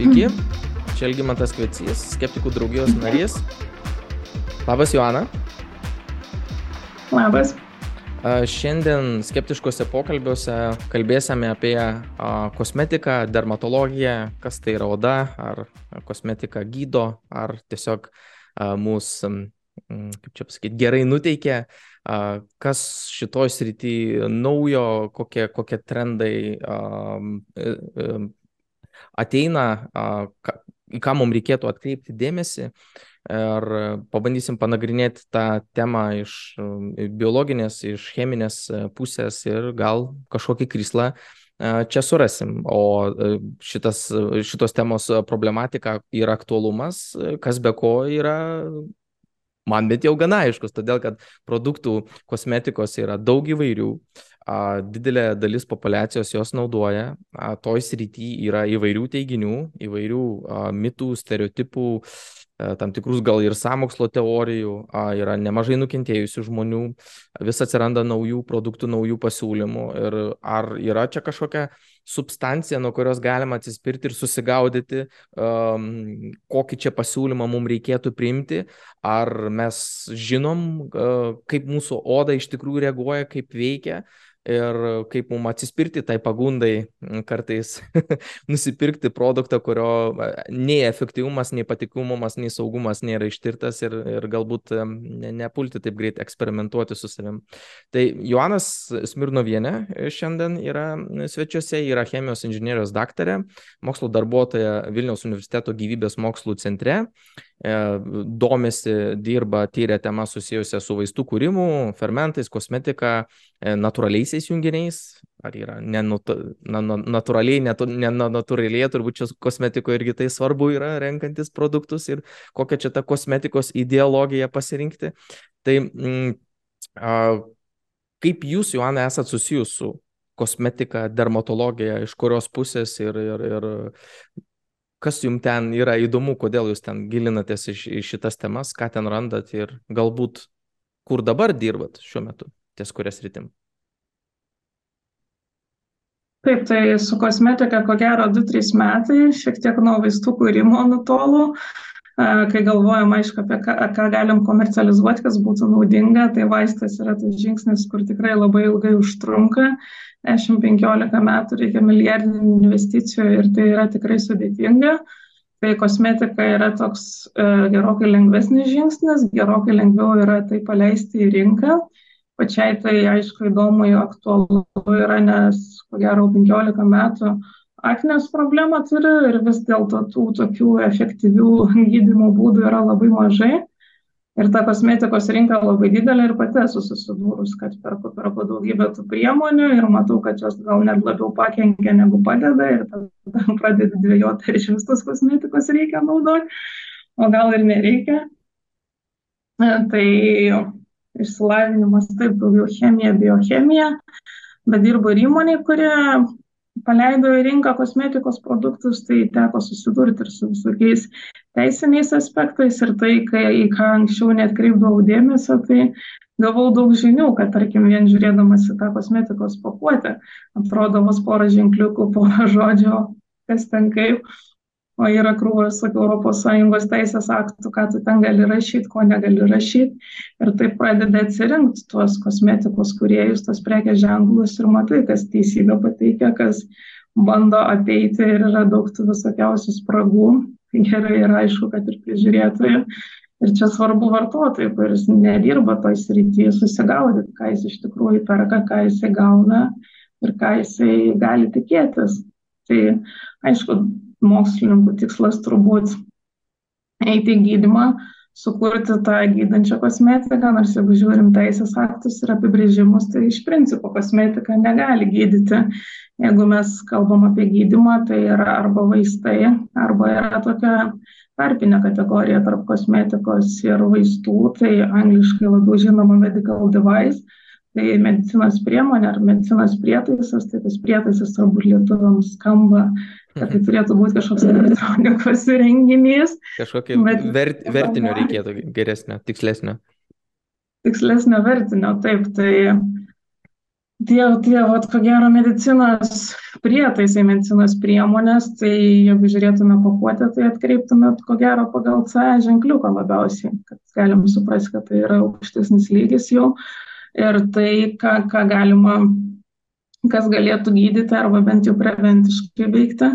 Sveiki, čia Elgimantas Kvecys, skeptikų draugijos narys. Labas, Joana. Labas. Šiandien skeptiškose pokalbiuose kalbėsime apie kosmetiką, dermatologiją, kas tai yra oda, ar kosmetika gydo, ar tiesiog mūsų, kaip čia pasakyti, gerai nuteikia, kas šitoj srity naujo, kokie, kokie trendai e, e, ateina, į ką mums reikėtų atkreipti dėmesį. Ir pabandysim panagrinėti tą temą iš biologinės, iš cheminės pusės ir gal kažkokį krislą čia surasim. O šitas, šitos temos problematika ir aktualumas, kas be ko yra man bet jau gana aiškus, todėl kad produktų kosmetikos yra daug įvairių, a, didelė dalis populacijos jos naudoja, toj srity yra įvairių teiginių, įvairių mitų, stereotipų, a, tam tikrus gal ir samokslo teorijų, yra nemažai nukentėjusių žmonių, vis atsiranda naujų produktų, naujų pasiūlymų. Ir ar yra čia kažkokia substancija, nuo kurios galima atsispirti ir susigaudyti, um, kokį čia pasiūlymą mums reikėtų priimti, ar mes žinom, uh, kaip mūsų oda iš tikrųjų reaguoja, kaip veikia, ir kaip mum atsispirti tai pagundai kartais nusipirkti produktą, kurio nei efektyvumas, nei patikimumas, nei saugumas nėra ištirtas ir, ir galbūt ne, nepulti taip greit eksperimentuoti su savim. Tai Joanas Smirnovienė šiandien yra svečiuose, yra chemijos inžinierijos daktarė, mokslo darbuotoja Vilniaus universiteto gyvybės mokslų centre domisi, dirba, tyria temą susijusią su vaistų kūrimu, fermentais, kosmetika, e, natūraliaisiais junginiais, ar yra nenatūraliai, nenatūraliai, turbūt čia kosmetikoje irgi tai svarbu yra renkantis produktus ir kokią čia tą kosmetikos ideologiją pasirinkti. Tai mm, a, kaip jūs, Joana, esat susijus su kosmetika, dermatologija, iš kurios pusės ir, ir, ir kas jums ten yra įdomu, kodėl jūs ten gilinatės į, į šitas temas, ką ten randat ir galbūt kur dabar dirbat šiuo metu, ties kurias rytim. Taip, tai su kosmetika ko gero 2-3 metai, šiek tiek nuo vaistų kūrimo nutolų, kai galvojam, aišku, apie ką, ką galim komercializuoti, kas būtų naudinga, tai vaistas yra tas žingsnis, kur tikrai labai ilgai užtrunka 10-15 metų reikia milijardinių investicijų ir tai yra tikrai sudėtinga. Tai kosmetika yra toks e, gerokai lengvesnis žingsnis, gerokai lengviau yra tai paleisti į rinką. Pačiai tai aišku įdomu, jo aktualu yra, nes ko gero 15 metų aknės problemą turi ir vis dėlto tų tokių efektyvių gydymo būdų yra labai mažai. Ir ta kosmetikos rinka labai didelė ir pati esu susidūrus, kad perku, perku daugybę tų priemonių ir matau, kad jos gal net labiau pakenkia negu padeda ir tada pradedi dvėjoti, ar iš vis tos kosmetikos reikia naudoti, o gal ir nereikia. Tai išsilavinimas taip daugiau chemija, biochemija, bet dirbu ir įmoniai, kurie paleido į rinką kosmetikos produktus, tai teko susidurti ir su visokiais teisiniais aspektais ir tai, kai, į ką anksčiau net kreipdavau dėmesio, tai gavau daug žinių, kad tarkim vien žiūrėdamas į tą kosmetikos pakuotę, atrodo vos porą ženkliukų, porą žodžių, kas ten kaip, o yra krūvas ES teisės aktų, ką tu ten gali rašyti, ko negali rašyti. Ir taip pradeda atsirinkti tuos kosmetikos kuriejus, tos prekės ženklus ir matai, kas teisybę pateikia, kas bando apeiti ir yra daug tų visokiausių spragų. Gerai yra aišku, kad ir prižiūrėtojai. Ir čia svarbu vartotojui, kuris nedirba toj srityje, susigaudyti, ką jis iš tikrųjų perka, ką jisai gauna ir ką jisai gali tikėtis. Tai aišku, mokslininkų tikslas turbūt eiti į gydimą, sukurti tą gydančią kosmetiką, nors jeigu žiūrim teisės aktus ir apibrėžimus, tai iš principo kosmetika negali gydyti. Jeigu mes kalbam apie gydimą, tai yra arba vaistai, arba yra tokia tarpinė kategorija tarp kosmetikos ir vaistų, tai angliškai labiau žinoma medical device, tai medicinos priemonė ar medicinos prietaisas, tai tas prietaisas turbūt lietuviams skamba kad tai turėtų būti kažkoks elektronikos įrenginys. Kažkokio bet, vert, vertinio reikėtų geresnio, tikslesnio. Tikslesnio vertinio, taip, tai tie, vat, ko gero, medicinos prietaisai, medicinos priemonės, tai jeigu žiūrėtume pakuotę, tai atkreiptumėt, ko gero, pagal C ženkliuką labiausiai, kad galim suprasti, kad tai yra aukštesnis lygis jau ir tai, ką, ką galima, kas galėtų gydyti arba bent jau preventiškai veikti,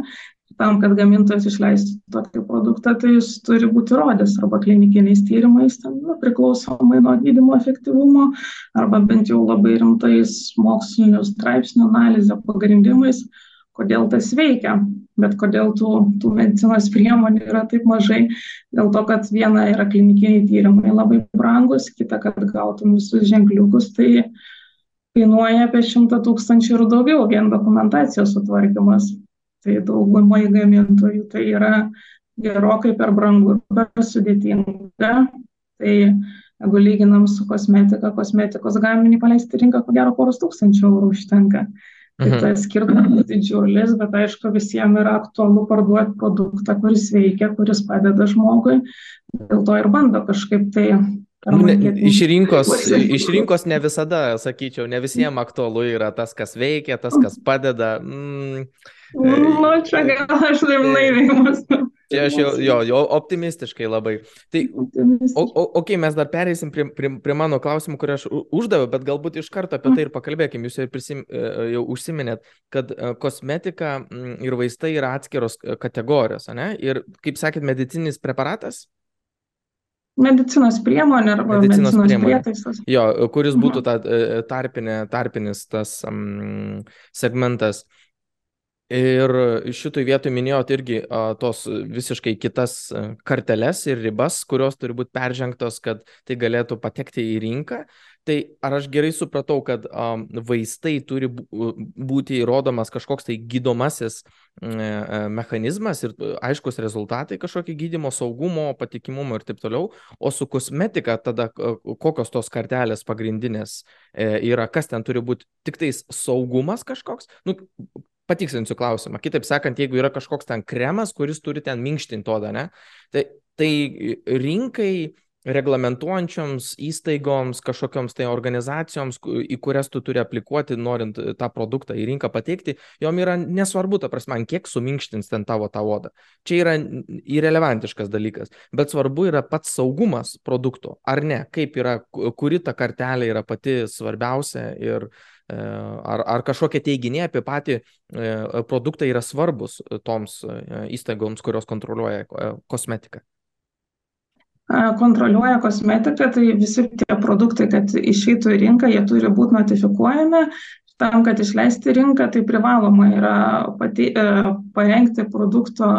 tam, kad gamintojas išleistų tokį produktą, tai jis turi būti įrodęs arba klinikiniais tyrimais, ten, nu, priklausomai nuo gydymo efektyvumo, arba bent jau labai rimtais mokslinių straipsnių analizė pagrindimais, kodėl tas veikia. Bet kodėl tų, tų medicinos priemonių yra taip mažai? Dėl to, kad viena yra klinikiniai tyrimai labai brangus, kita, kad gautum visus ženkliukus, tai kainuoja apie 100 tūkstančių ir daugiau vien dokumentacijos sutvarkymas tai daugumai gamintojų tai yra gerokai per brangu, per sudėtinga. Tai jeigu lyginam su kosmetika, kosmetikos gaminį paleisti rinką, ko gero poros tūkstančių eurų užtenka. Tai mhm. tas skirtumas didžiulis, bet aišku, visiems yra aktualu parduoti produktą, kuris veikia, kuris padeda žmogui. Dėl to ir bando kažkaip tai Nu, ne, iš, rinkos, iš rinkos ne visada, sakyčiau, ne visiems aktualu yra tas, kas veikia, tas, kas padeda. Mm, Nu, čia gal aš taip naiviai mąstau. Čia aš jau, jo, jau optimistiškai labai. Tai, ok, mes dar pereisim prie, prie, prie mano klausimų, kurį aš uždaviau, bet galbūt iš karto apie tai ir pakalbėkim. Jūs jau, prisim, e, jau užsiminėt, kad e, kosmetika ir vaistai yra atskiros e, kategorijos, ne? Ir, kaip sakėt, medicinis preparatas? Medicinos priemonė arba medicinos, medicinos priemonė. prietaisas. Jo, kuris būtų ta tarpinė, tarpinis tas um, segmentas. Ir šitoj vietoj minėjot irgi a, tos visiškai kitas karteles ir ribas, kurios turi būti peržengtos, kad tai galėtų patekti į rinką. Tai ar aš gerai supratau, kad a, vaistai turi būti įrodomas kažkoks tai gydomasis a, mechanizmas ir aiškus rezultatai kažkokį gydimo saugumo, patikimumo ir taip toliau, o su kosmetika tada kokios tos kartelės pagrindinės e, yra, kas ten turi būti, tik tais saugumas kažkoks. Nu, patikslinsiu klausimą. Kitaip sakant, jeigu yra kažkoks ten kremas, kuris turi ten minkštinti odą, ne, tai, tai rinkai reglamentuojančioms įstaigoms, kažkokioms tai organizacijoms, į kurias tu turi aplikuoti, norint tą produktą į rinką pateikti, jom yra nesvarbu, ta prasme, kiek suminkštins ten tavo tą odą. Čia yra irrelevantiškas dalykas, bet svarbu yra pats saugumas produkto, ar ne, kaip yra, kuri ta kartelė yra pati svarbiausia ir E, ar, ar kažkokie teiginiai apie patį e, produktą yra svarbus toms e, įstaigoms, kurios kontroliuoja kosmetiką? Kontroliuoja kosmetiką, tai visi tie produktai, kad išeitų į rinką, jie turi būti notifikuojami. Tam, kad išleisti rinką, tai privaloma yra pati, parengti produkto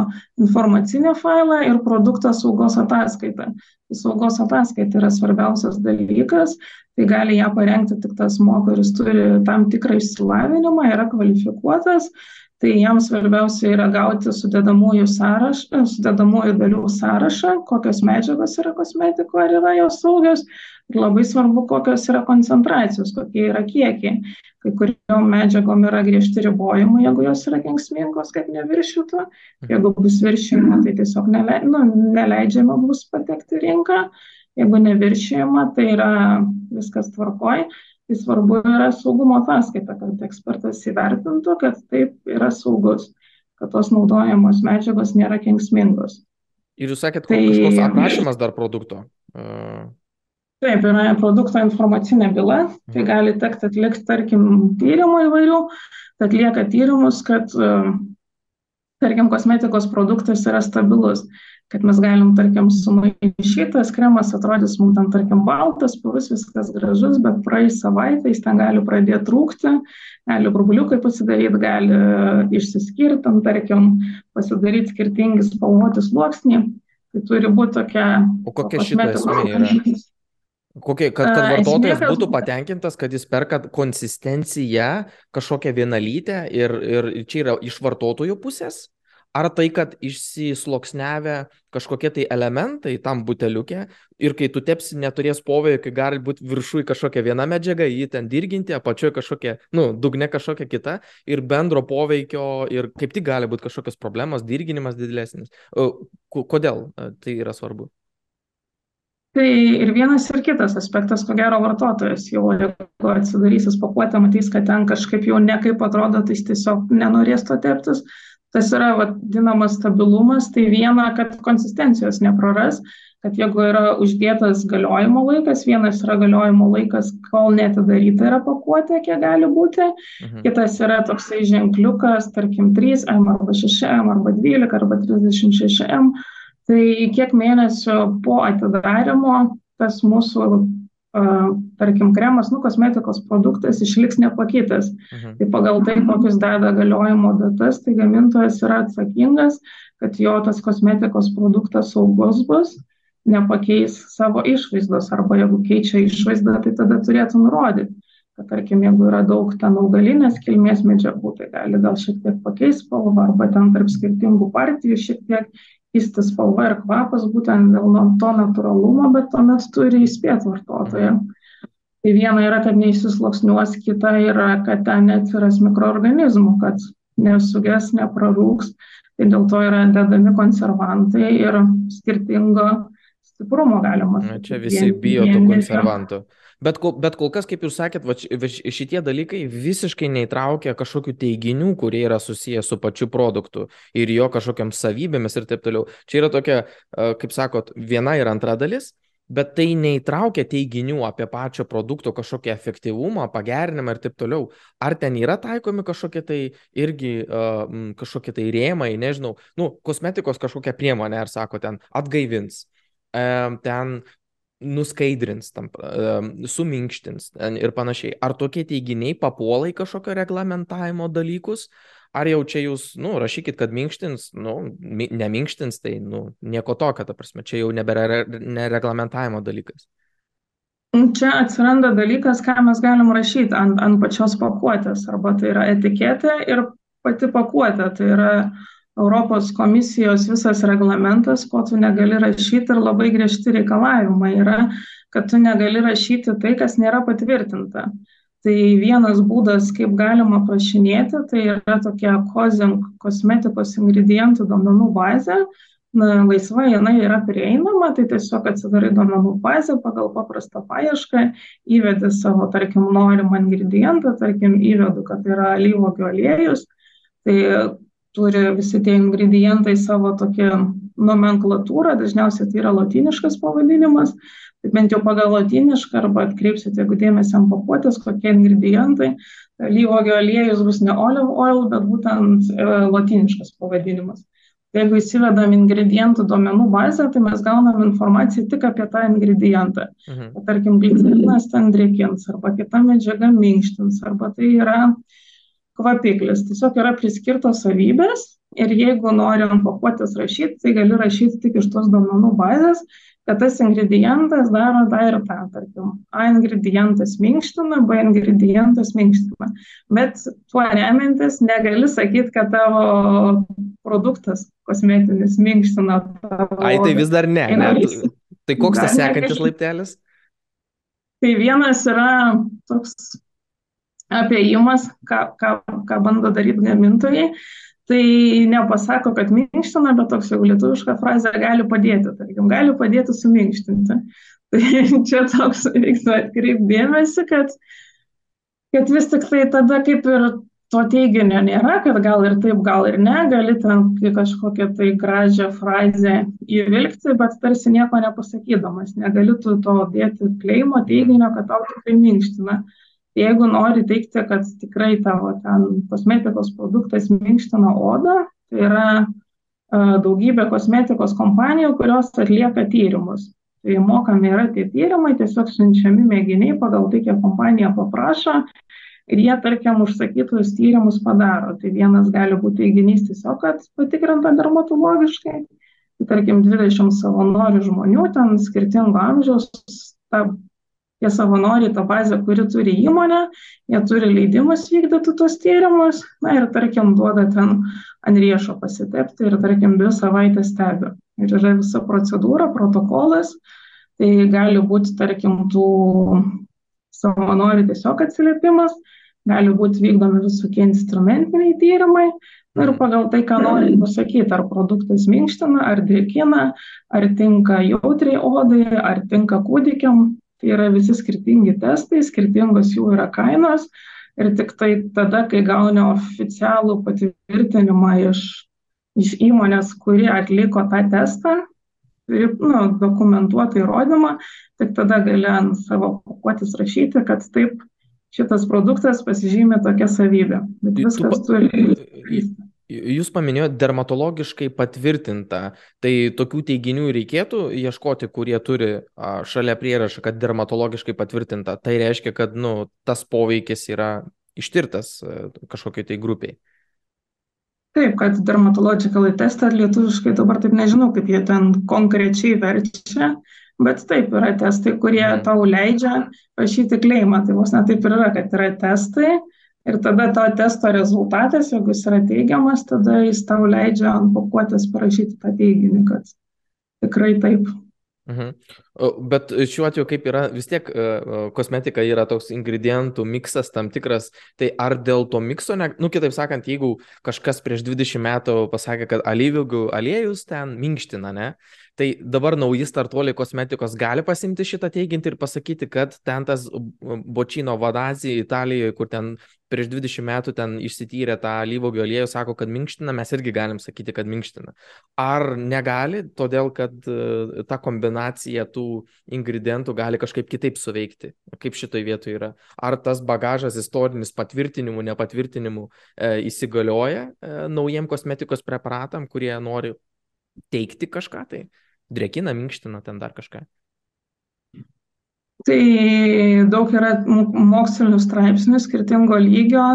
informacinį failą ir produkto saugos ataskaitą. Saugos ataskaita yra svarbiausias dalykas, tai gali ją parengti tik tas mo, kuris turi tam tikrą išsilavinimą, yra kvalifikuotas, tai jam svarbiausia yra gauti sudedamųjų sąrašą, sudedamųjų dalių sąrašą, kokios medžiagos yra kosmetiko, ar yra jos saugios, ir labai svarbu, kokios yra koncentracijos, kokie yra kiekiai. Kai kuriuom medžiagom yra griežti ribojimai, jeigu jos yra kengsmingos, kad neviršytų, jeigu bus viršyma, tai tiesiog nele, nu, neleidžiama bus patekti rinką. Jeigu neviršėjama, tai yra viskas tvarkoj. Tai svarbu yra saugumo ataskaita, kad ekspertas įvertintų, kad taip yra saugus, kad tos naudojamos medžiagos nėra kenksmingos. Ir jūs sakėt, tai kažkoks aprašymas dar produkto. Uh... Taip, yra produkto informacinė byla, tai mhm. gali tekti atlikti, tarkim, tyrimų įvairių, tai atlieka tyrimus, kad, tarkim, kosmetikos produktas yra stabilus kad mes galim, tarkim, sumaišyti, tas kremas atrodys mums ten, tarkim, baltas, purus, viskas gražus, bet praeis savaitę jis ten gali pradėti trūkti, gali burbuliukai pasidaryti, gali išsiskirti, ten, tarkim, pasidaryti skirtingi spalvoti sluoksniai. Tai turi būti tokia... O kokia šita esmė yra? Kokie, kad, kad vartotojas būtų patenkintas, kad jis perka konsistenciją kažkokią vienalytę ir, ir čia yra iš vartotojų pusės? Ar tai, kad išsisloksnevę kažkokie tai elementai tam buteliukė ir kai tu tepsi neturės poveikio, gali būti viršui kažkokia viena medžiaga, jį ten dirginti, apačioje kažkokia, nu, dugne kažkokia kita ir bendro poveikio ir kaip tik gali būti kažkokios problemos, dirginimas didesnis. Kodėl tai yra svarbu? Tai ir vienas ir kitas aspektas, ko gero vartotojas jau, jeigu atsidarysis pakuotę, matys, kad ten kažkaip jau nekaip atrodo, tai jis tiesiog nenorės to teptis. Tas yra vadinamas stabilumas, tai viena, kad konsistencijos nepraras, kad jeigu yra uždėtas galiojimo laikas, vienas yra galiojimo laikas, kol netidaryta yra pakuotė, kiek gali būti, mhm. kitas yra toksai ženkliukas, tarkim 3M arba 6M arba 12 arba 36M, tai kiek mėnesių po atidarimo tas mūsų tarkim, kremas, nu, kosmetikos produktas išliks nepakitęs. Mhm. Tai pagal tai, kokius deda galiojimo datas, tai gamintojas yra atsakingas, kad jo tas kosmetikos produktas saugus bus nepakeis savo išvaizdos arba jeigu keičia išvaizdą, tai tada turėtų nurodyti, kad tarkim, jeigu yra daug ten augalinės kilmės medžiagų, tai gali gal šiek tiek pakeisti spalvą arba ten tarp skirtingų partijų šiek tiek keisti spalva ir kvapas būtent dėl to natūralumo, bet tuomet turi įspėti vartotoją. Tai viena yra, kad neįsisloksniuos, kita yra, kad ten neatsiras mikroorganizmų, kad nesuges, neprarūks. Tai dėl to yra dedami konservantai ir skirtingo stiprumo galima. Na, čia visi bijo tų konservantų. Bet, bet kol kas, kaip jūs sakėt, va, šitie dalykai visiškai neįtraukia kažkokių teiginių, kurie yra susiję su pačiu produktu ir jo kažkokiam savybėmis ir taip toliau. Čia yra tokia, kaip sakot, viena ir antra dalis, bet tai neįtraukia teiginių apie pačio produkto kažkokį efektyvumą, pagerinimą ir taip toliau. Ar ten yra taikomi kažkokie tai irgi kažkokie tai rėmai, nežinau, nu, kosmetikos kažkokia priemonė, ar sako ten atgaivins ten nuskaidrins, tam, suminkštins ir panašiai. Ar tokie teiginiai papuola į kažkokio reglamentavimo dalykus, ar jau čia jūs, nu, rašykit, kad minkštins, nu, neminkštins, tai, nu, nieko tokio, ta prasme, čia jau nebėra nereglamentavimo dalykas. Čia atsiranda dalykas, ką mes galim rašyti ant, ant pačios pakuotės, arba tai yra etiketė ir pati pakuotė, tai yra uh, Europos komisijos visas reglamentas, ko tu negali rašyti ir labai griežti reikalavimai yra, kad tu negali rašyti tai, kas nėra patvirtinta. Tai vienas būdas, kaip galima prašinėti, tai yra tokia COSING kosmetikos ingredientų duomenų bazė. Na, laisva jinai yra prieinama, tai tiesiog atsidarai duomenų bazę pagal paprastą paiešką, įvedi savo, tarkim, norimą ingredientą, tarkim, įvedu, kad tai yra alyvogių aliejus, tai turi visi tie ingredientai savo tokią nomenklatūrą, dažniausiai tai yra latiniškas pavadinimas, tai bent jau pagal latinišką arba atkreipsite, jeigu dėmesį ant pakuotės, kokie ingredientai, lyvogio aliejus bus ne olive oil, bet būtent e, latiniškas pavadinimas. Tai jeigu įsivedam ingredientų duomenų bazę, tai mes gaunam informaciją tik apie tą ingredientą. Mhm. Tarkim, glicerinas ten drėkins, arba kita medžiaga minkštins, arba tai yra uh, kvapiklis. Tiesiog yra priskirtos savybės ir jeigu norim pakuotės rašyti, tai gali rašyti tik iš tos duomenų bazės, kad tas ingredientas daro tą ir tą, tarkim. A ingredientas minkština, B ingredientas minkština. Bet tuo remiantis negali sakyti, kad tavo produktas kosmetinis minkština tavo. Ai, tai vis dar ne. ne. Tai koks tas sekantis laiptelis? Tai vienas yra toks apėjimas, ką, ką, ką bando daryti gamintojai, tai nepasako, kad minkština, bet toks jau lietuviška frazė gali padėti, tarkim, gali padėti suminkštinti. Tai čia toks reiktų atkreipdėmėsi, kad, kad vis tik tai tada kaip ir to teiginio nėra, kad gal ir taip, gal ir ne, gali ten kažkokią tai gražią frazę įvilgti, bet tarsi nieko nepasakydamas, negali tu to dėti kleimo teiginio, kad tau tikrai minkština. Jeigu nori teikti, kad tikrai tavo ten kosmetikos produktas minkština odą, tai yra daugybė kosmetikos kompanijų, kurios atlieka tyrimus. Tai mokami yra tie tyrimai, tiesiog siunčiami mėginiai pagal tai, kiek kompanija paprašo ir jie, tarkim, užsakytus tyrimus padaro. Tai vienas gali būti teiginys tiesiog, kad patikrinta dermatologiškai, tai tarkim 20 savanorių žmonių, ten skirtingo amžiaus, ta Tie savanoriai, ta bazė, kuri turi įmonę, jie turi leidimus vykdyti tuos tyrimus, na ir tarkim duoda ten ant riešo pasitepti ir tarkim dvi savaitės stebi. Ir yra visa procedūra, protokolas, tai gali būti tarkim tų savanorių tiesiog atsiliepimas, gali būti vykdomi visokie instrumentiniai tyrimai, Ir pagal tai, ką nori pasakyti, ar produktas minkština, ar drėkina, ar tinka jautriai odai, ar tinka kūdikiam. Tai yra visi skirtingi testai, skirtingos jų yra kainos. Ir tik tai tada, kai gauni oficialų patvirtinimą iš, iš įmonės, kuri atliko tą testą, nu, dokumentuotą įrodymą, tik tada gali ant savo pakuotis rašyti, kad taip, šitas produktas pasižymė tokią savybę. Bet viskas turi. Jūs paminėjote dermatologiškai patvirtintą, tai tokių teiginių reikėtų ieškoti, kurie turi šalia prierašą, kad dermatologiškai patvirtinta. Tai reiškia, kad nu, tas poveikis yra ištirtas kažkokiai tai grupiai. Taip, kad dermatological testą lietuviškai dabar taip nežinau, kaip jie ten konkrečiai verčia, bet taip yra testai, kurie mhm. tau leidžia rašyti kleimą. Tai vos net taip ir yra, kad yra testai ir tada to testo rezultatas, jeigu jis yra teigiamas, tada jis tau leidžia ant pakuotės parašyti tą teiginį, kad tikrai taip. Mhm. Bet šiuo atveju kaip yra, vis tiek e, e, kosmetika yra toks ingredientų miksas tam tikras, tai ar dėl to mikso, ne, nu kitaip sakant, jeigu kažkas prieš 20 metų pasakė, kad alyvių aliejus ten minkština, ne, Tai dabar nauji startuoliai kosmetikos gali pasimti šitą teiginti ir pasakyti, kad ten tas bočino vadazį Italijoje, kur ten prieš 20 metų ten išsityrė tą lyvogio aliejų, sako, kad minkština, mes irgi galim sakyti, kad minkština. Ar negali, todėl kad uh, ta kombinacija tų ingredientų gali kažkaip kitaip suveikti, kaip šitoj vietoje yra. Ar tas bagažas istorinis patvirtinimų, nepatvirtinimų e, įsigalioja e, naujiem kosmetikos preparatam, kurie nori teikti kažką tai? Drekina, minkština ten dar kažką. Tai daug yra mokslinių straipsnių skirtingo lygio,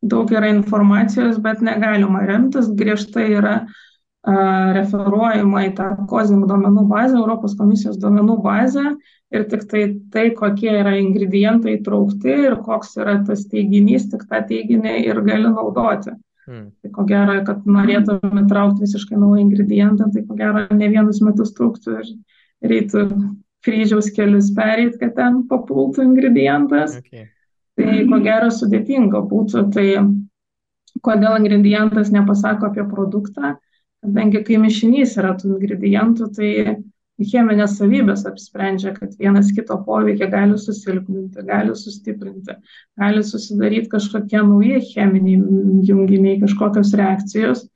daug yra informacijos, bet negalima remtis, griežtai yra a, referuojama į tą COSIM duomenų bazę, Europos komisijos duomenų bazę ir tik tai tai, kokie yra ingredientai įtraukti ir koks yra tas teiginys, tik tą teiginį ir gali naudoti. Hmm. Tai ko gero, kad norėtume traukti visiškai naują ingredientą, tai ko gero ne vienus metus truktų ir reitų kryžiaus kelius perėti, kad ten papultų ingredientas. Okay. Tai ko gero sudėtinga būtų. Tai kodėl ingredientas nepasako apie produktą, kadangi kai mišinys yra tų ingredientų, tai cheminės savybės apsprendžia, kad vienas kito poveikį gali susilpninti, gali sustiprinti, gali susidaryti kažkokie nauji cheminiai junginiai, kažkokios reakcijos.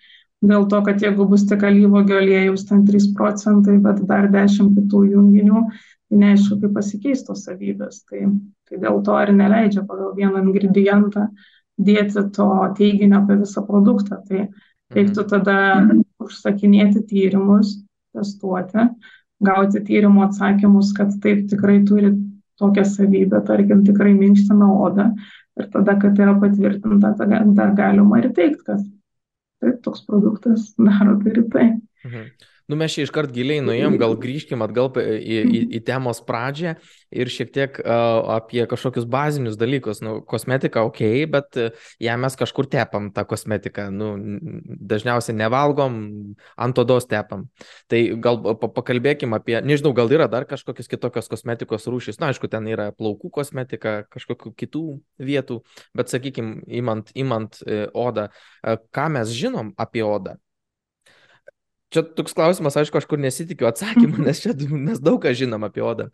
Dėl to, kad jeigu bus tik alyvogio aliejus, ten 3 procentai, bet dar 10 kitų junginių, tai neaišku, kaip pasikeis tos savybės. Tai, tai dėl to ir neleidžia pagal vieną ingredientą dėti to teiginio apie visą produktą. Tai reiktų mhm. tada užsakinėti tyrimus, testuoti, gauti tyrimo atsakymus, kad taip tikrai turi tokią savybę, tarkim, tikrai minkština odą ir tada, kad yra patvirtinta, tada dar galima ir teikti, kad taip toks produktas daro tai ir tai. Mhm. Nu, mes čia iškart giliai nuėjom, gal grįžkim atgal į, į, į temos pradžią ir šiek tiek uh, apie kažkokius bazinius dalykus. Nu, kosmetika ok, bet ją mes kažkur tepam tą kosmetiką. Nu, dažniausiai nevalgom, ant odos tepam. Tai gal pakalbėkim apie, nežinau, gal yra dar kažkokios kitokios kosmetikos rūšys. Na, aišku, ten yra plaukų kosmetika, kažkokių kitų vietų, bet sakykim, imant, imant e, odą, e, ką mes žinom apie odą Čia toks klausimas, aišku, aš kur nesitikiu atsakymą, nes čia mes daug ką žinom apie odą.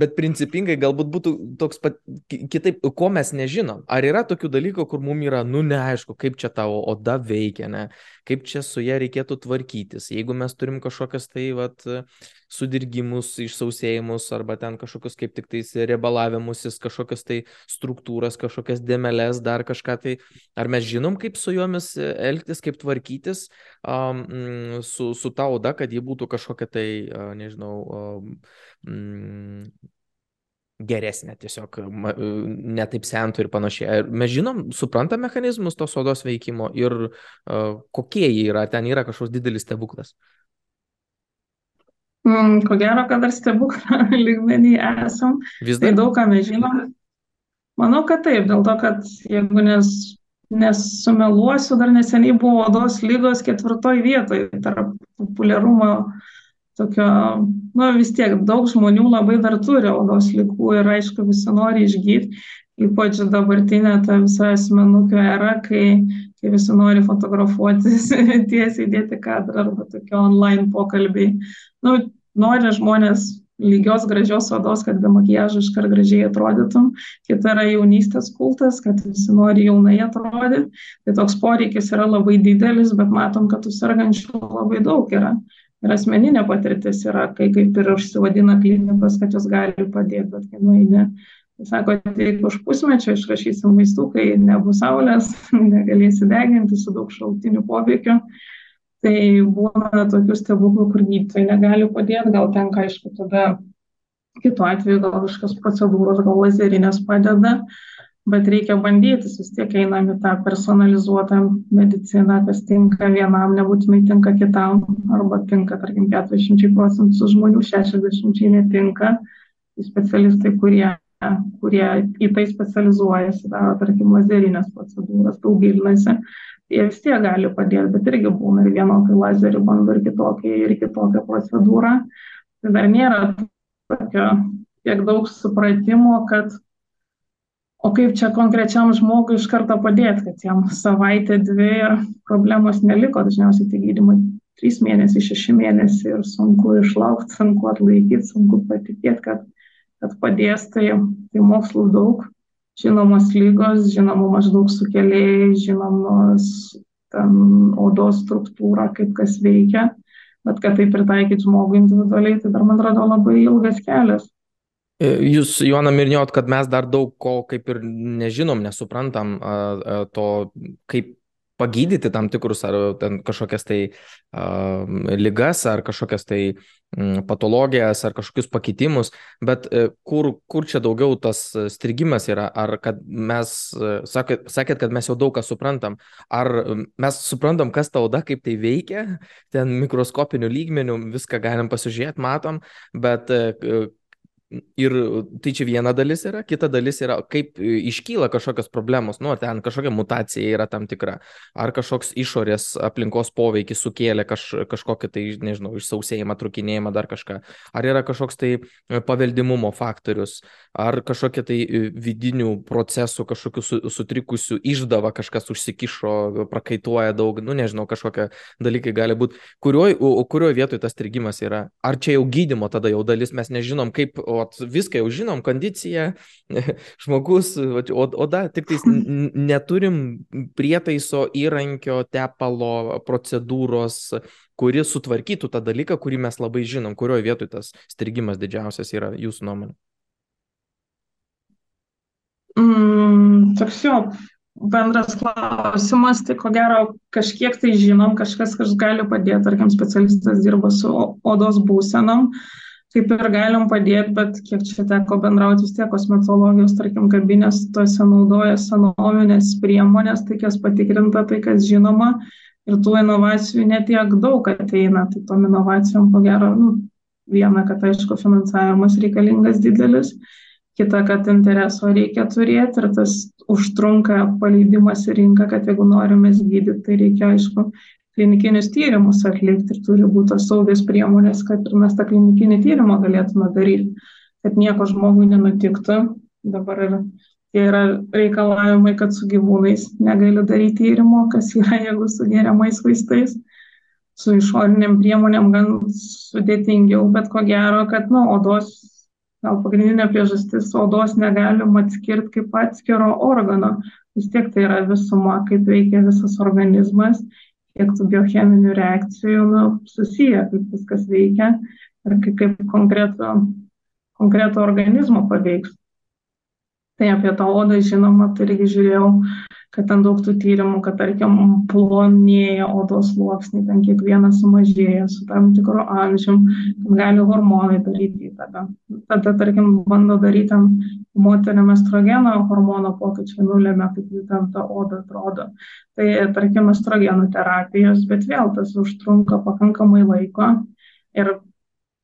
Bet principingai galbūt būtų toks pat kitaip, ko mes nežinom. Ar yra tokių dalykų, kur mums yra, nu neaišku, kaip čia tavo oda veikia, ne? kaip čia su ją reikėtų tvarkytis. Jeigu mes turim kažkokias tai vat, sudirgimus, išsausėjimus arba ten kažkokius kaip tik tais riebalavimusis, kažkokias tai struktūras, kažkokias dėmelės, dar kažką tai. Ar mes žinom, kaip su jomis elgtis, kaip tvarkytis um, su, su ta oda, kad ji būtų kažkokia tai, uh, nežinau, um, geresnė, tiesiog netaip sentų ir panašiai. Mes žinom, suprantam mechanizmus tos odos veikimo ir uh, kokie jie yra, ten yra kažkoks didelis stebuklas. Mm, ko gero, kad dar stebuklą lygmenį esam. Vis dar. Tai daug ką mes žinom. Manau, kad taip, dėl to, kad jeigu nes, nesumeluosiu, dar neseniai buvo odos lygos ketvirtoj vietoje tarp populiarumo tokio, nu vis tiek daug žmonių labai dar turi odos lygų ir aišku visi nori išgydyti, ypač dabartinė ta visa asmenukio era, kai kai visi nori fotografuotis, tiesiai dėti kadrą arba tokie online pokalbiai. Nu, nori žmonės lygios gražios odos, kad be makiažo iškart gražiai atrodytum. Kita yra jaunystės kultas, kad visi nori jaunai atrodyti. Tai toks poreikis yra labai didelis, bet matom, kad tų sergančių labai daug yra. Ir asmeninė patirtis yra, kai kaip ir užsivadina klinikos, kad jos gali padėti, bet kai nueini. Sako, tik už pusmečio išrašysim vaistų, kai nebus saulės, negalėsi deginti su daug šaltinių poveikiu tai būna tokių stebuklų, kur gydytojai negali padėti, gal tenka, aišku, tada kitu atveju gal kažkokios procedūros, gal lazerinės padeda, bet reikia bandyti, vis tiek einam į tą personalizuotą mediciną, kas tinka vienam, nebūtinai tinka kitam, arba tinka, tarkim, 40 procentų žmonių, 60 netinka. Tai specialistai, kurie, kurie į tai specializuojasi, daro, tarkim, lazerinės procedūras, daug gilinasi, jie vis tiek gali padėti, bet irgi būna ir vienokį lazerį bando ir kitokį, ir kitokią procedūrą. Tai dar nėra tokio tiek daug supratimo, kad o kaip čia konkrečiam žmogui iš karto padėti, kad jam savaitę, dvi ir problemos neliko, dažniausiai tai gydimai 3 mėnesiai, 6 mėnesiai ir sunku išlaukti, sunku atlaikyti, sunku patikėti, kad, kad padės, tai, tai mokslų daug žinomos lygos, žinomų maždaug sukėlėjai, žinomos ten odos struktūra, kaip kas veikia, bet kad tai pritaikyti žmogui individualiai, tai dar man atrodo labai ilgas kelias. E, jūs, Joana, minėjot, kad mes dar daug ko kaip ir nežinom, nesuprantam to, kaip pagydyti tam tikrus ar ten kažkokias tai uh, lygas ar kažkokias tai um, patologijas ar kažkokius pakitimus, bet uh, kur, kur čia daugiau tas strigimas yra, ar kad mes, uh, sakėt, sakėt, kad mes jau daug ką suprantam, ar mes suprantam, kas ta oda, kaip tai veikia, ten mikroskopinių lygmenių viską galim pasižiūrėti, matom, bet Ir tai čia viena dalis yra, kita dalis yra, kaip iškyla kažkokios problemos, nu, ar ten kažkokia mutacija yra tam tikra, ar kažkoks išorės aplinkos poveikis sukėlė kaž, kažkokį tai, nežinau, išsausėjimą, trukinėjimą, dar kažką, ar yra kažkoks tai paveldimumo faktorius, ar kažkokie tai vidinių procesų, kažkokių su, sutrikusių išdava kažkas užsikišo, prakaituoja daug, nu, nežinau, kažkokie dalykai gali būti, kurioje kurioj vietoje tas strigimas yra, ar čia jau gydimo tada jau dalis, mes nežinom, kaip ot, viską jau žinom, kondicija, žmogus, oda, tik tais neturim prietaiso įrankio, tepalo, procedūros, kuri sutvarkytų tą dalyką, kurį mes labai žinom, kurioje vietoje tas strigimas didžiausias yra jūsų nuomonė. Mm, toks jo bendras klausimas, tai ko gero kažkiek tai žinom, kažkas, kas gali padėti, tarkim, specialistas dirba su odos būsenom. Uh, kaip ir galim padėti, bet kiek čia teko bendrauti, vis tiek kosmetologijos, tarkim, kabinės tose naudoja senovinės priemonės, tai kas patikrinta, tai kas žinoma. Ir tų inovacijų netiek daug ateina, tai tom inovacijom ko gero, nu, viena, kad aišku, finansavimas reikalingas didelis, kita, kad intereso reikia turėti ir tas užtrunka paleidimas į rinką, kad jeigu norime gydyti, tai reikia, aišku, klinikinius tyrimus atlikti ir turi būti tos saugios priemonės, kad ir mes tą klinikinį tyrimą galėtume daryti, kad nieko žmogui nenutiktų. Dabar ir tie yra reikalavimai, kad su gyvūnais negali daryti tyrimo, kas yra, jeigu su geriamais vaistais. Su išoriniam priemonėm gan sudėtingiau, bet ko gero, kad, nu, odos, gal pagrindinė priežastis, odos negalim atskirti kaip atskiro organo. Vis tiek tai yra visuma, kaip veikia visas organizmas kiek tų biocheminių reakcijų nu, susiję, kaip viskas veikia ir kaip, kaip konkretų, konkretų organizmą paveiks. Tai apie tą odą, žinoma, tai irgi žiūrėjau, kad ten daug tų tyrimų, kad, tarkim, plonėja odos sluoksniai, ten kiekvienas sumažėja su tam tikru amžium, kad gali hormonai daryti įtaką. Tada, tarkim, bando daryti ten moteriam estrogeno hormono pokyčiai nulėmė, kaip jų ten ta oda atrodo. Tai, tarkim, estrogenų terapijos, bet vėl tas užtrunka pakankamai laiko ir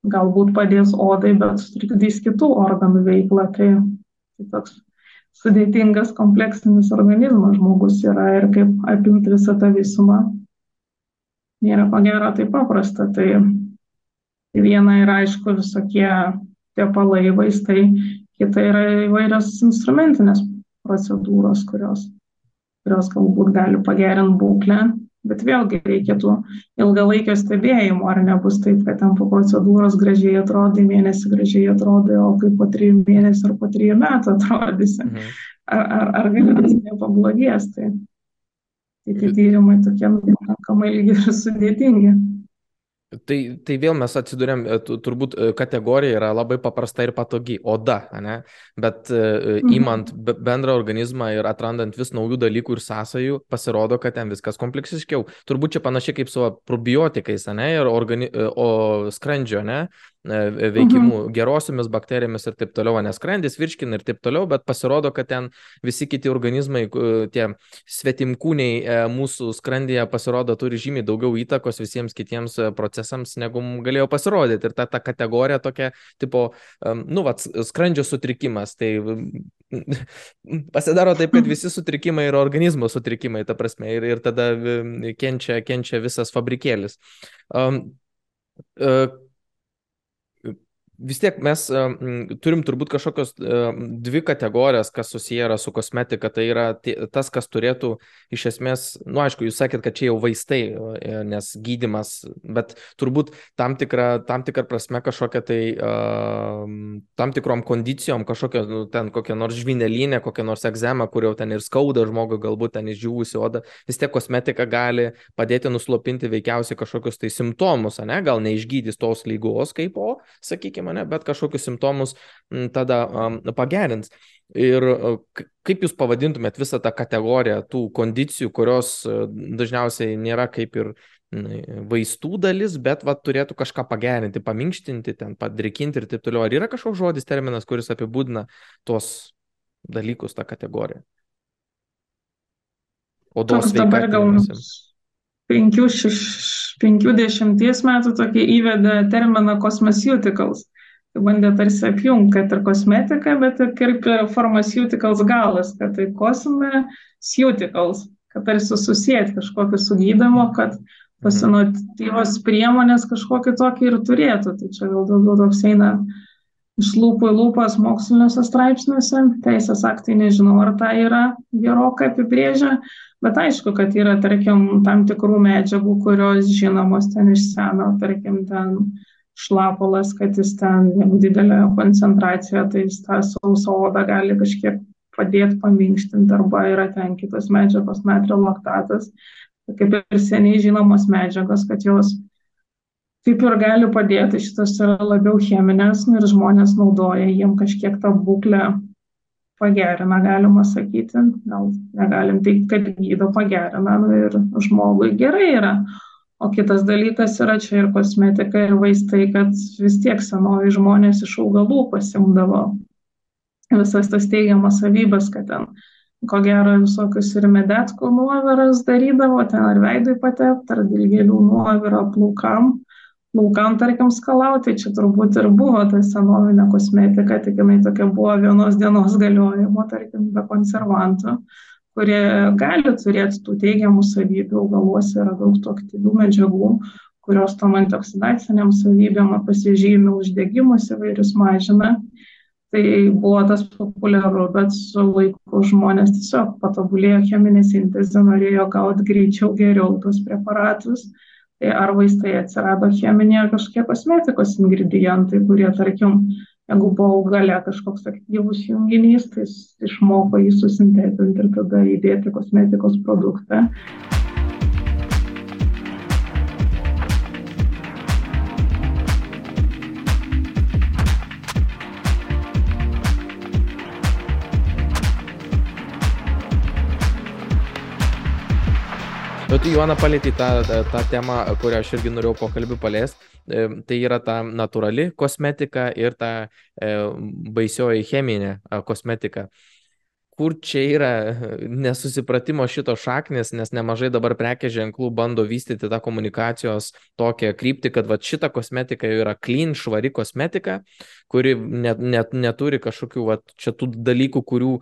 galbūt padės odai, bet sutrikdys kitų organų veiklą. Tai tai toks sudėtingas kompleksinis organizmas žmogus yra ir kaip apimti visą tą visumą nėra ko gero taip paprasta. Tai, tai viena yra aišku visokie tepalai, vaistai, kita yra įvairios instrumentinės procedūros, kurios kurios galbūt gali pagerinti būklę, bet vėlgi reikėtų ilgalaikio stebėjimo, ar nebus taip, kad ten po procedūros gražiai atrodai, mėnesį gražiai atrodai, o kaip po trijų mėnesių ar po trijų metų atrodysi. Mhm. Ar, ar, ar galimybės nepablogės. Tai, tai tie tyrimai tokie pakankamai lygiai ir sudėtingi. Tai, tai vėl mes atsidurėm, e, turbūt e, kategorija yra labai paprasta ir patogi - oda, ne? bet įmant e, mhm. bendrą organizmą ir atrandant vis naujų dalykų ir sąsajų, pasirodo, kad ten viskas kompleksiškiau. Turbūt čia panašiai kaip su probiotikais, ne, ir organi... o skrandžio, ne, veikimu mhm. gerosiomis bakterijomis ir taip toliau, nes skrandis virškina ir taip toliau, bet pasirodo, kad ten visi kiti organizmai, tie svetimkūniai e, mūsų skrandyje pasirodo turi žymiai daugiau įtakos visiems kitiems e, procesams, negu galėjo pasirodyti. Ir ta, ta kategorija tokia, tipo, nu, va, skrandžio sutrikimas, tai pasidaro taip, kad visi sutrikimai yra organizmo sutrikimai, ta prasme, ir, ir tada kenčia, kenčia visas fabrikėlis. Um, uh, vis tiek mes um, turim turbūt kažkokios um, dvi kategorijas, kas susiję yra su kosmetika. Tai yra tas, kas turėtų iš esmės, na, nu, aišku, jūs sakėt, kad čia jau vaistai, nes gydimas, bet turbūt tam tikrą, tam tikrą prasme kažkokia tai, tam tikrom kondicijom, kažkokia, nu, ten kokia nors žvinelinė, kokia nors egzema, kur jau ten ir skauda žmogui, galbūt ten išdžiūvusi oda, vis tiek kosmetika gali padėti nuslopinti veikiausiai kažkokius tai simptomus, ne, gal neišgydys tos lygos kaip o, sakykime, ne, bet kažkokius simptomus tada pagerins. Ir kaip jūs pavadintumėt visą tą kategoriją tų kondicijų, kurios dažniausiai nėra kaip ir vaistų dalis, bet va, turėtų kažką pagerinti, paminkštinti, ten padrikinti ir taip toliau. Ar yra kažkoks žodis, terminas, kuris apibūdina tuos dalykus, tą kategoriją? Odos sveikatos. 50 metų tokį įvedė terminą cosmeceuticals bandė tarsi apjungti, kad ir kosmetika, bet ir kaip pharmaceuticals galas, kad tai cosmeceuticals, kad tarsi susijęti kažkokį sugydamo, kad tos inovatyvos priemonės kažkokį tokį ir turėtų. Tai čia gal daugiau toks eina iš lūpų į lūpas moksliniuose straipsniuose, teisės aktai nežinau, ar tai yra gerokai apibrėžę, bet aišku, kad yra, tarkim, tam tikrų medžiagų, kurios žinomos ten iš seno, tarkim, ten šlapalas, kad jis ten, jeigu didelė koncentracija, tai jis tą sausą odą gali kažkiek padėti paminkštinti arba yra ten kitos medžiagos, natrio laktatas, kaip ir seniai žinomos medžiagos, kad jos taip ir gali padėti, šitas yra labiau cheminės nu, ir žmonės naudoja, jiem kažkiek tą būklę pagerina, galima sakyti, gal negalim teikti, kad gydo pagerina nu, ir žmogui gerai yra. O kitas dalykas yra čia ir kosmetika, ir vaistai, kad vis tiek senovi žmonės iš augalų pasimdavo visas tas teigiamas savybės, kad ten, ko gero, visokius ir medetkų nuoviras darydavo, ten ar veidui patepti, ar dilgėlių nuovirą plaukam, plaukam, tarkim, skalauti, čia turbūt ir buvo ta senovinė kosmetika, tik jinai tokia buvo vienos dienos galiojimo, tarkim, be konservantų kurie gali turėti tų teigiamų savybių, augaluose yra daug tų aktyvių medžiagų, kurios tom antioksidaciniam savybėm pasižymė uždegimus įvairius mažina. Tai buvo tas populiaru, bet su laiku žmonės tiesiog patobulėjo cheminė sintezė, norėjo gauti greičiau, geriau tos preparatus. Tai ar vaistai atsirado cheminė ar kažkokie kosmetikos ingredientai, kurie, tarkim, jeigu buvo augale kažkoks aktyvus junginys, tai išmoko jį susintetinti ir tada įdėti kosmetikos produktą. Bet tu, Joana, palėtė tą, tą temą, kurią aš irgi norėjau pokalbį paliesti. E, tai yra ta natūrali kosmetika ir ta e, baisioji cheminė kosmetika. Kur čia yra nesusipratimo šito šaknis, nes nemažai dabar prekės ženklų bando vystyti tą komunikacijos tokią kryptį, kad va šita kosmetika yra clean, švari kosmetika, kuri net, net neturi kažkokių va čia tų dalykų, kurių,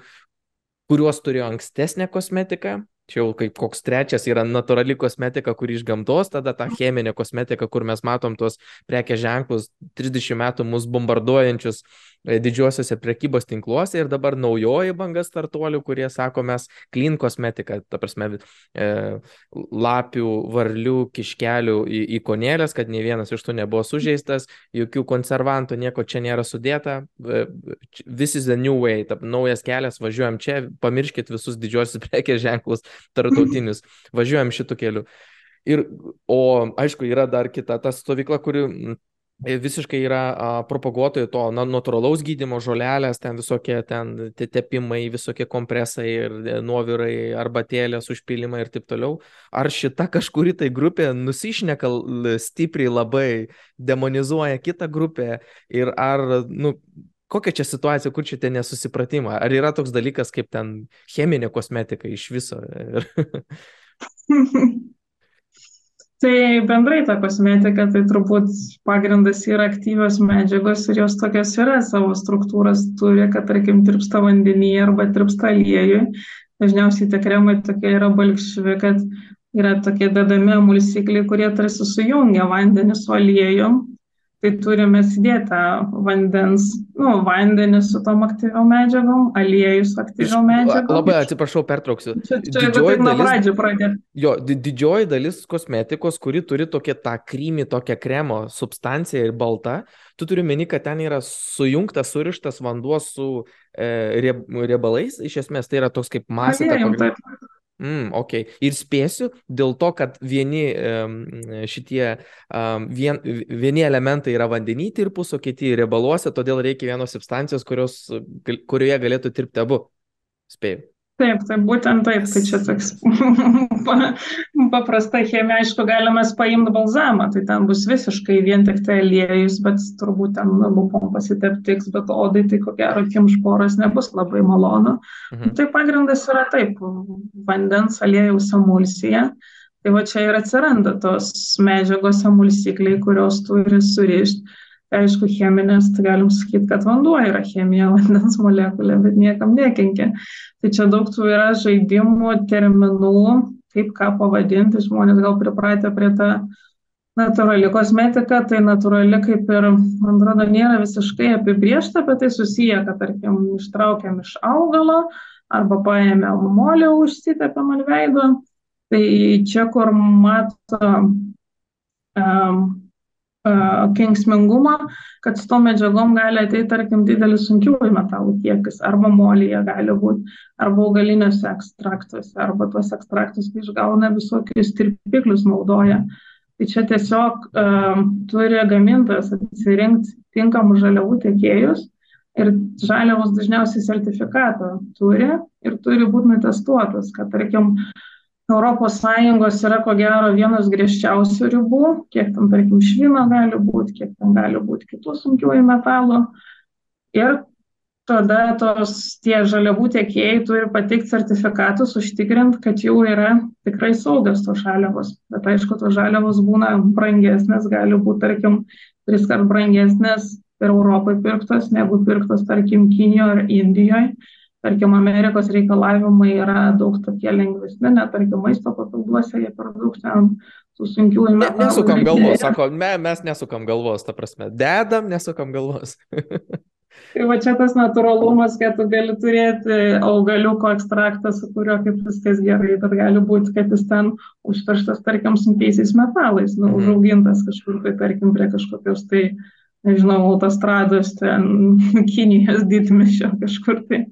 kuriuos turėjo ankstesnė kosmetika, Čia jau kaip koks trečias yra natūrali kosmetika, kuri iš gamtos, tada ta cheminė kosmetika, kur mes matom tuos prekės ženklus 30 metų mus bombarduojančius E, didžiuosiuose prekybos tinkluose ir dabar naujoji banga startuolių, kurie sako, mes clean kosmetika, ta prasme, e, lapių, varlių, kiškelių į, į konėlės, kad ne vienas iš tų nebuvo sužeistas, jokių konservantų, nieko čia nėra sudėta. This is the new way, ta, naujas kelias, važiuojam čia, pamirškit visus didžiosius prekės ženklus tartautinius, važiuojam šitų kelių. Ir, o aišku, yra dar kita ta stovykla, kuri E, visiškai yra a, propaguotojai to na, natūralaus gydimo žolelės, ten visokie ten tepimai, visokie kompresai ir e, nuovirai, arbatėlės, užpilimai ir taip toliau. Ar šita kažkuri tai grupė nusišneka stipriai labai, demonizuoja kitą grupę ir ar, nu, kokia čia situacija, kur čia ten nesusipratimą? Ar yra toks dalykas kaip ten cheminė kosmetika iš viso? Tai bendrai ta kosmetika, tai turbūt pagrindas yra aktyvios medžiagos ir jos tokios yra savo struktūras turi, kad tarkim tirpsta vandenyje arba tirpsta aliejui. Dažniausiai tie kremai tokie yra balkšvi, kad yra tokie dedami emulsikliai, kurie tarsi sujungia vandenį su aliejum tai turime įdėtą vandens, nu, vandenį su tom aktyviom medžiagom, aliejų su aktyviom medžiagom. Labai atsiprašau, pertrauksiu. Čia, čia didžioji dalis, jo, didžioji dalis kosmetikos, kuri turi tokią tą krymį, tokią kremo substanciją ir baltą, tu turi meni, kad ten yra sujungtas, surištas vanduo su e, riebalais, iš esmės tai yra toks kaip masė. Aliejum, taip. Mm, ok. Ir spėsiu dėl to, kad vieni um, šitie, um, vien, vieni elementai yra vandenį tirpus, o kiti riebaluose, todėl reikia vienos substancijos, kurios, kurioje galėtų tirpti abu. Spėjau. Taip, tai būtent taip, tai čia toks paprasta chemija, aišku, galime paimti balzamą, tai ten bus visiškai vien tik tai aliejus, bet turbūt ten lūpom pasiteptiks, bet odai tai ko gero kimšporas nebus labai malonu. Mhm. Tai pagrindas yra taip, vandens aliejaus emulsija. Tai va čia ir atsiranda tos medžiagos emulsikliai, kurios turi surišti aišku, cheminės, tai galim sakyti, kad vanduo yra chemija, vandens molekulė, bet niekam nekenkia. Tai čia daug tų yra žaidimų, terminų, kaip ką pavadinti, žmonės gal pripratę prie tą natūrali kosmetika, tai natūrali kaip ir, man atrodo, nėra visiškai apibriešta, bet tai susiję, kad, tarkim, ištraukiam iš augalo arba paėmėm molį, užsitepėm ant veido. Tai čia, kur mato um, kenksmingumą, kad su tom medžiagom gali ateiti, tarkim, didelis sunkiųjų metalų kiekis, arba molyje gali būti, arba augaliniuose ekstraktuose, arba tuos ekstraktus, kai išgauna visokius tirpiklius naudoja. Tai čia tiesiog uh, turi gamintojas atsirinkti tinkamų žaliavų tiekėjus ir žaliavos dažniausiai sertifikatą turi ir turi būti nutestuotas, kad, tarkim, uh, europos sąjungos yra ko gero vienos griežčiausių ribų. Kiek ten tarkim švino gali būt kiek ten gali būt kitų sunkiųjų metalų. Ir tada tos tie žaliavų tiekėjai turi pateikt sertifikatus užtikrint kad jau yra tikrai saugios tos žaliavos. Bet aišku tos žaliavos būna brangesnės gali būt tarkim triskart brangesnės ir europoj pirktos negu pirktos tarkim kinijoj ar indijoj tarkim amerikos reikalavimai yra daug tokie lengvesni net tarkim maisto papilduose jie per daug ten tų sunkiųjų metalų. Nesukam galvos, sako, me, mes nesukam galvos, ta prasme, dedam, nesukam galvos. Tai va čia tas natūralumas, kad tu gali turėti augaliuko ekstraktą, su kuriuo kaip viskas gerai, bet gali būti, kad jis ten užterštas, tarkim, sunkiaisiais metalais, nu, mhm. užaugintas kažkur, tai tarkim, prie kažkokios tai, nežinau, autostrados, ten Kinijos didmišio kažkur tai.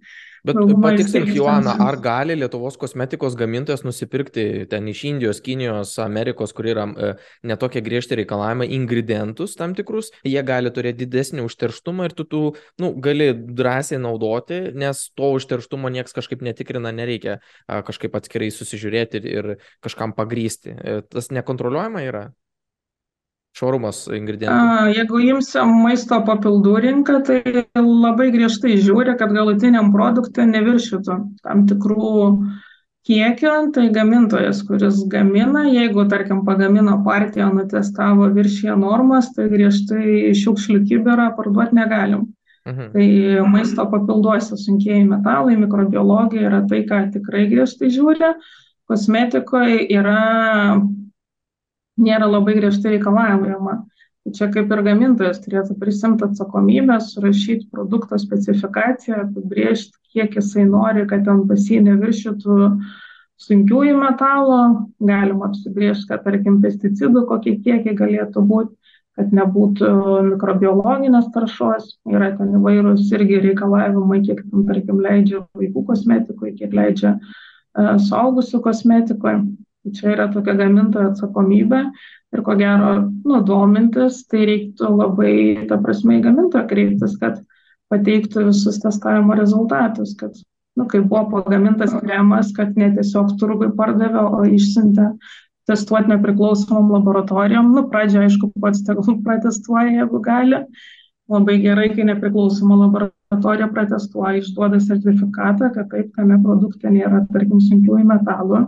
Bet patikslink, Joana, ar gali Lietuvos kosmetikos gamintojas nusipirkti ten iš Indijos, Kinijos, Amerikos, kur yra e, netokie griežti reikalavimai, ingredientus tam tikrus, jie gali turėti didesnį užterštumą ir tu, tu nu, gali drąsiai naudoti, nes to užterštumo niekas kažkaip netikrina, nereikia kažkaip atskirai susižiūrėti ir, ir kažkam pagrysti. E, tas nekontroliuojama yra? Švarumas ingredientų? Jeigu imsim maisto papildų rinką, tai labai griežtai žiūri, kad galutiniam produktui neviršytų tam tikrų kiekio, tai gamintojas, kuris gamina, jeigu, tarkim, pagamino partiją, nutestavo viršyje normas, tai griežtai šiukšlių kiberą parduoti negalim. Mhm. Tai maisto papilduose sunkieji metalai, mikrobiologija yra tai, ką tikrai griežtai žiūri. kosmetikoje yra, nėra labai griežtai reikalaujama. Tai čia kaip ir gamintojas turėtų prisimti atsakomybę, surašyti produkto specifikaciją, apibriežti, kiek jisai nori, kad ten pas jį neviršytų sunkiųjų metalų, galima apsibriežti, kad tarkim pesticidų kokie kiekiai galėtų būti, kad nebūtų mikrobiologinės taršos, yra ten įvairūs irgi reikalavimai, kiek tam tarkim leidžia vaikų kosmetikoje, kiek leidžia uh, suaugusių kosmetikoje. Tai čia yra tokia gamintojo atsakomybė ir ko gero, nu, domintis, tai reiktų labai, ta prasme, į gamintoją kreiptis, kad pateiktų visus testavimo rezultatus, kad, nu, kai buvo pagamintas kremas, kad ne tiesiog turgui pardavė, o išsiuntė testuoti nepriklausomom laboratorijom. Nu, pradžioje, aišku, pats tegul protestuoja, jeigu gali. Labai gerai, kai nepriklausoma laboratorija protestuoja, išduoda sertifikatą, kad taip, tame produkte nėra, tarkim, sunkiųjų metalų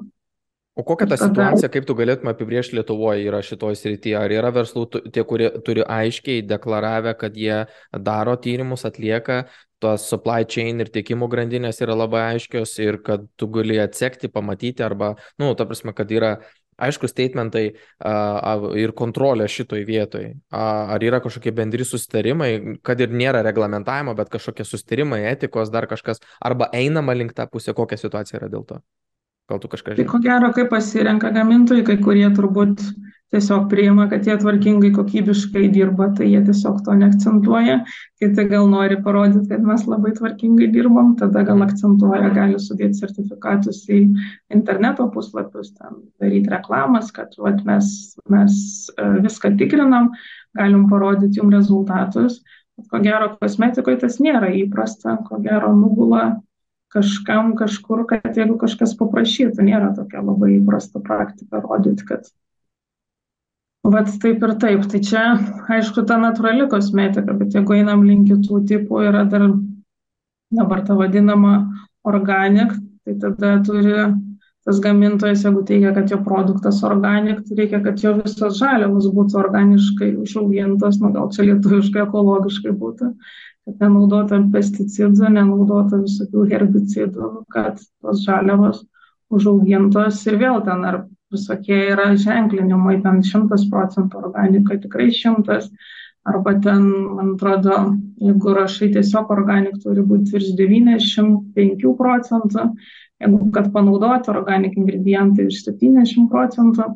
O kokia ta situacija, kaip tu galėtum apibriežti Lietuvoje yra šitoje srityje? Ar yra verslų tie, kurie turi aiškiai deklaravę, kad jie daro tyrimus, atlieka, tos supply chain ir tiekimo grandinės yra labai aiškios ir kad tu gali atsekti, pamatyti arba, na, nu, ta prasme, kad yra aišku statementai uh, ir kontrolė šitoj vietoj. Uh, ar yra kažkokie bendri susitarimai, kad ir nėra reglamentavimo, bet kažkokie susitarimai, etikos, dar kažkas, arba einama link tą pusę, kokia situacija yra dėl to? Gal tu kažką žinai? Tai ko gero, kaip pasirenka gamintojai, kai kurie turbūt tiesiog priima, kad jie tvarkingai, kokybiškai dirba, tai jie tiesiog to neakcentuoja. Kiti gal nori parodyti, kad mes labai tvarkingai dirbam, tada gal akcentuoja, gali sudėti sertifikatus į interneto puslapius, ten daryti reklamas, kad vat, mes, mes e, viską tikrinam, galim parodyti jum rezultatus. Ko gero, kosmetikoje tas nėra įprasta, ko gero nugula kažkam kažkur, kad jeigu kažkas paprašytų, nėra tokia labai įprasta praktika rodyti, kad Vat taip ir taip. Tai čia, aišku, ta natūrali kosmetika, bet jeigu einam link kitų tipų, yra dar dabar ta vadinama organik, tai tada turi tas gamintojas, jeigu teigia, kad jo produktas organik, tai reikia, kad jo visos žaliavos būtų organiškai užaugintos, nu gal čia lietuviškai, ekologiškai būtų kad nenaudota pesticidų, nenaudota visokių herbicidų, kad tos žaliavos užaugintos ir vėl ten ar visokie yra ženklinimai, ten 100 procentų organika, tikrai 100, arba ten, man atrodo, jeigu rašai tiesiog organik, turi būti virš 95 procentų, jeigu kad panaudoti organik ingredientai virš 70 procentų.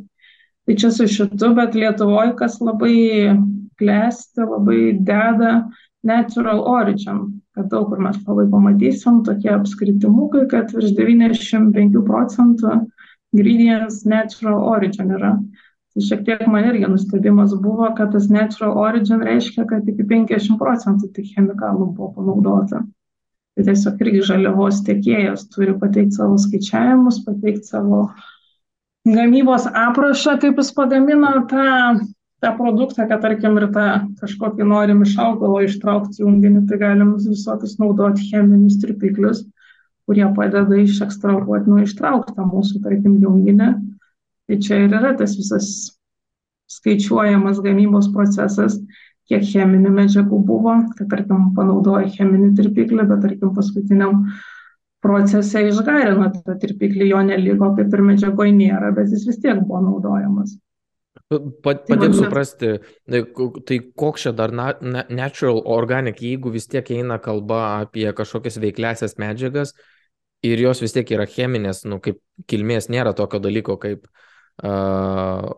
Tai čia su šitu, bet Lietuvoje kas labai klesti, labai deda natural origin, kad daug kur mes labai pamatysim tokie apskritimukai, kad virš 95 procentų ingredients natural origin yra. Tai šiek tiek man irgi nustebimas buvo, kad tas natural origin reiškia, kad iki 50 procentų tik chemikalų buvo panaudota. Tai tiesiog irgi žaliavos tiekėjas turi pateikti savo skaičiavimus, pateikti savo gamybos aprašą, kaip jis pagamino tą tą produktą, kad tarkim ir tą kažkokį norim iš augalo ištraukti junginį, tai galim visokius naudoti cheminius tirpiklius, kurie padeda išekstrahuoti, nu, ištraukti tą mūsų, tarkim, junginį. Tai čia ir yra tas visas skaičiuojamas gamybos procesas, kiek cheminių medžiagų buvo, kad tarkim panaudoja cheminį tirpiklį, bet tarkim paskutiniam procese išgarino tą tirpiklį, jo neliko, kaip ir medžiagoje nėra, bet jis vis tiek buvo naudojamas. Padėk suprasti, tai, tai koks čia dar natural organic, jeigu vis tiek eina kalba apie kažkokias veikliasias medžiagas ir jos vis tiek yra cheminės, nu, kaip kilmės nėra tokio dalyko kaip... Uh,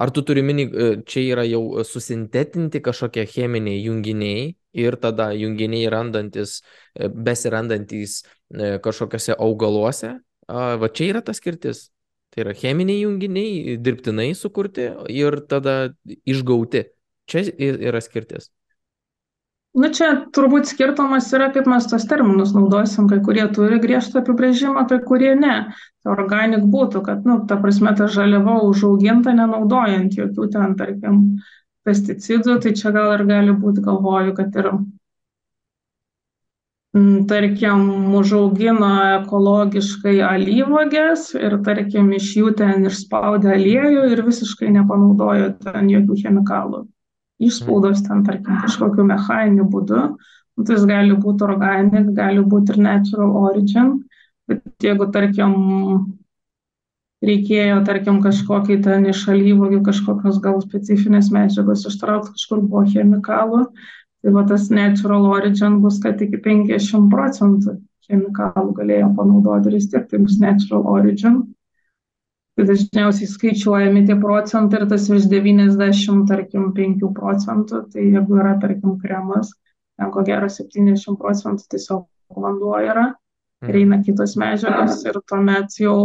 ar tu turi mini, e, čia yra jau susintetinti kažkokie cheminiai junginiai ir tada junginiai randantis, e, besirandantis e, kažkokiuose augaluose? Uh, va čia yra tas skirtis. Tai yra cheminiai junginiai, dirbtinai sukurti ir tada išgauti. Čia yra skirtis. Na nu, čia turbūt skirtumas yra, kaip mes tos terminus naudosim, kai kurie turi griežtą apibrėžimą, kai kurie ne. Tai organik būtų, kad, nu, ta prasme, ta žaliava užauginta nenaudojant jokių ten, tarkim, pesticidų, tai čia gal ir gali būti, galvoju, kad ir tarkim, užaugino ekologiškai alyvogės ir, tarkim, iš jų ten išspaudė aliejų ir visiškai nepanaudojo ten jokių chemikalų. Išspaudos ten, tarkim, kažkokiu mechaniniu būdu. Nu, tai jis gali būti organic, gali būti ir natural origin. Bet jeigu, tarkim, reikėjo, tarkim, kažkokį ten iš alyvogių kažkokios gal specifinės medžiagos ištraukti, kažkur buvo chemikalų. Tai va tas natural origin bus, kad iki 50 procentų chemikalų galėjo panaudoti ir vis tiek tai bus natural origin. Tai dažniausiai skaičiuojami tie procentai ir tas virš 90, tarkim, 5 procentų, tai jeigu yra, tarkim, kremas, ten ko gero 70 procentų tiesiog vanduo yra ir eina kitos medžiagos ir tuomet jau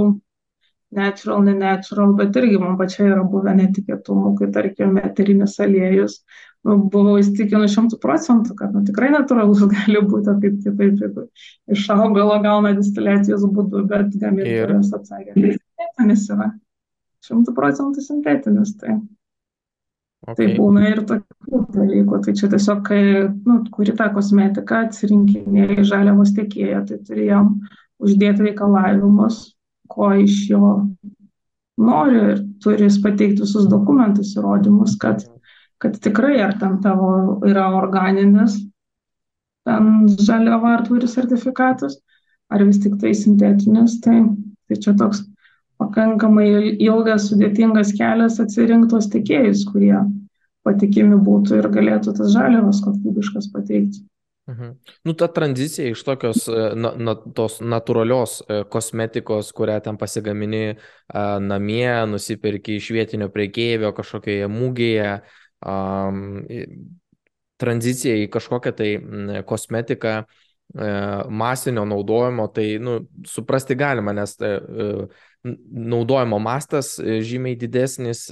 natural, ne natural, bet irgi man pačiai yra buvę netikėtumų, kai tarkim eterinis aliejus, buvau įstikinus šimtų procentų, kad nu, tikrai natūralus gali būti, kaip kitaip, jeigu iš augalo gauna distiliacijos būdu, bet gamintojas atsakė, tai sintetinis yra. Šimtų procentų sintetinis, tai. Tai okay. Tai būna ir tokių dalykų. Tai čia tiesiog, kai nu, kuri tą kosmetiką atsirinkinėjai žaliavos tiekėją, tai turi jam uždėti reikalavimus, ko iš jo nori ir turi pateikti visus dokumentus, įrodymus, kad, kad tikrai ar ten tavo yra organinis, ten žaliava ar turi sertifikatus, ar vis tik tai sintetinis, tai, tai čia toks pakankamai ilgas, sudėtingas kelias atsirinktos tiekėjus, kurie patikimi būtų ir galėtų tas žaliavas kokybiškas pateikti. Mhm. Nu, ta tranzicija iš tokios e, na, na, tos natūralios e, kosmetikos, kurią ten pasigamini a, namie, nusipirki iš vietinio priekėjio kažkokioje mūgėje, a, tranzicija į kažkokią tai kosmetiką masinio naudojimo, tai nu, suprasti galima, nes naudojimo mastas žymiai didesnis,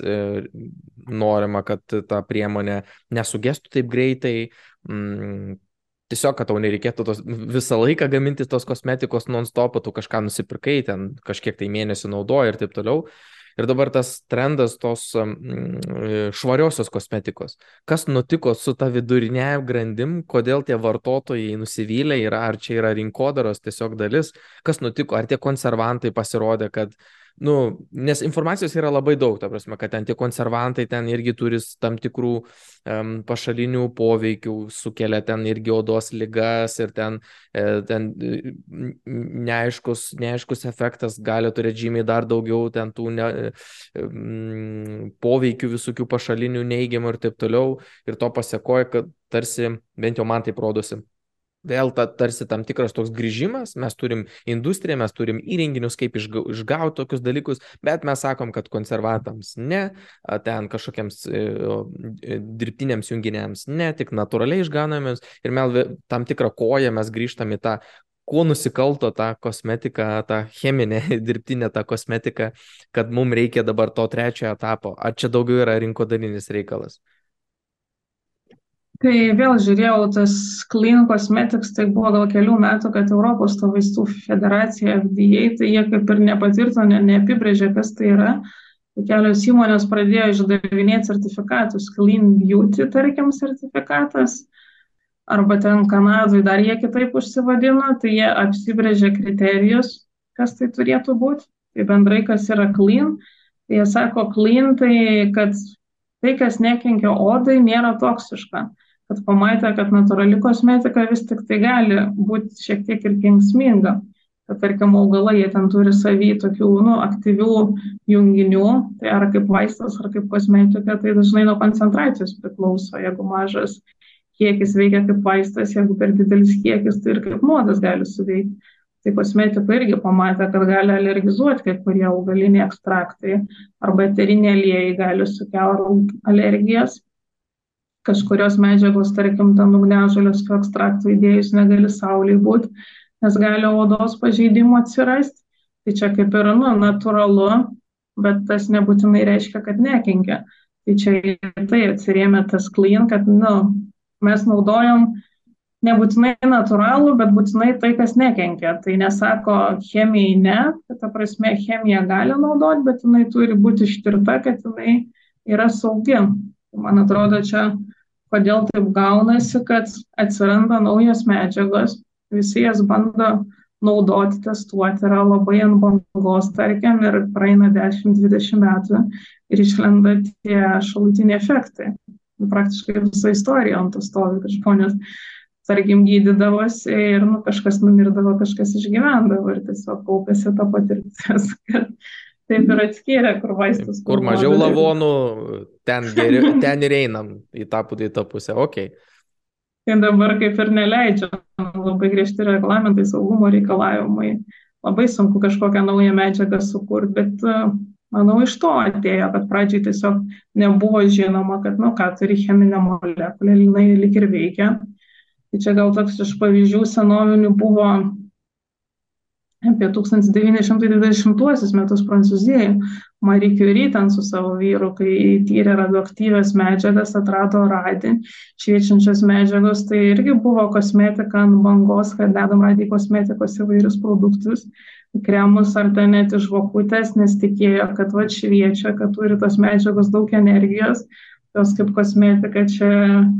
norima, kad ta priemonė nesugestų taip greitai. Tiesiog, kad tau nereikėtų tos, visą laiką gaminti tos kosmetikos non-stop, tu kažką nusipirkai, ten kažkiek tai mėnesių naudoji ir taip toliau. Ir dabar tas trendas tos mm, švariosios kosmetikos. Kas nutiko su ta vidurinėje grandim, kodėl tie vartotojai nusivylė? Ir ar čia yra rinkodaros tiesiog dalis, kas nutiko, ar tie konservantai pasirodė, kad nu, nes informacijos yra labai daug, ta prasme, kad ten tie konservantai ten irgi turi tam tikrų um, pašalinių poveikių, sukelia ten irgi odos lygas ir ten, e, ten e, neaiškus, neaiškus efektas gali turėti žymiai dar daugiau ten tų ne, um, poveikių visokių pašalinių neigiamų ir taip toliau. Ir to pasiekoja, kad tarsi, bent jau man tai rodosi, vėl ta, tarsi tam tikras toks grįžimas, mes turim industriją, mes turim įrenginius, kaip išga, išgauti tokius dalykus, bet mes sakom, kad konservatams ne, ten kažkokiems e, e, dirbtiniams junginiams ne, tik natūraliai išgaunamiems ir mes tam tikrą koją mes grįžtam į tą kuo nusikalto tą kosmetiką, tą cheminę, dirbtinę tą kosmetiką, kad mums reikia dabar to trečiojo etapo. Ar čia daugiau yra rinkodarinis reikalas? Tai vėl žiūrėjau, tas Clean Cosmetics, tai buvo gal kelių metų, kad Europos to vaistų federacija FDA, tai jie kaip ir nepatvirtino, neapibrėžė, kas tai yra. Tai kelios įmonės pradėjo išdavinėti sertifikatus, Clean Beauty, tarkim, sertifikatas, arba ten Kanadui dar jie kitaip užsivadino, tai jie apsibrėžė kriterijus, kas tai turėtų būti. Tai bendrai, kas yra Clean, tai jie sako Clean, tai kad tai, kas nekenkia odai, nėra toksiška kad pamatė, kad natūrali kosmetika vis tik tai gali būti šiek tiek ir kengsminga. Kad, tarkim, augalai, jie ten turi savy tokių, nu, aktyvių junginių, tai ar kaip vaistas, ar kaip kosmetika, tai dažnai nuo koncentracijos priklauso. Jeigu mažas kiekis veikia kaip vaistas, jeigu per didelis kiekis, tai ir kaip nuodas gali suveikti. Tai kosmetika irgi pamatė, kad gali alergizuoti kai kurie augaliniai ekstraktai arba eteriniai aliejai gali sukelti alergijas kažkurios medžiagos, tarkim, ten ugnežolės ekstraktų įdėjus negali sauliai būti, nes gali odos pažeidimų atsirasti. Tai čia kaip ir, nu, natūralu, bet tas nebūtinai reiškia, kad nekenkia. Tai čia tai atsirėmė tas klien, kad, nu, mes naudojam nebūtinai natūralų, bet būtinai tai, kas nekenkia. Tai nesako chemijai ne, tai ta prasme chemija gali naudoti, bet jinai turi būti ištirta, kad jinai yra saugi. Man atrodo, čia kodėl taip gaunasi, kad atsiranda naujos medžiagos, visi jas bando naudoti, testuoti, yra labai ant bangos, tarkim, ir praeina 10-20 metų ir išlenda tie šalutiniai efektai. Praktiškai visa istorija ant to stovi, kad žmonės, tarkim, gydydavosi ir nu, kažkas numirdavo, kažkas išgyvendavo ir tiesiog kaupėsi ta patirtis, kad Taip ir atskyrė, kur vaistus. Kur mažiau lavonų, ten, geri, ten ir einam į tą, į tą pusę. Okay. Tai dabar kaip ir neleidžia, labai griežti reglamentai, saugumo reikalavimai. Labai sunku kažkokią naują medžiagą sukurti, bet manau iš to atėjo, kad pradžiai tiesiog nebuvo žinoma, kad, nu ką, turi cheminę molekulę, jinai lik ir veikia. Tai čia gal toks iš pavyzdžių senovinių buvo apie 1920 metus Prancūzijoje. Marie Curie ten su savo vyru, kai tyrė radioaktyvės medžiagas, atrado radį, šviečiančias medžiagos, tai irgi buvo kosmetika ant bangos, kad dedam radį kosmetikos įvairius produktus, kremus ar ten net iš vokutės, nes tikėjo, kad va šviečia, kad turi tos medžiagos daug energijos, jos kaip kosmetika čia,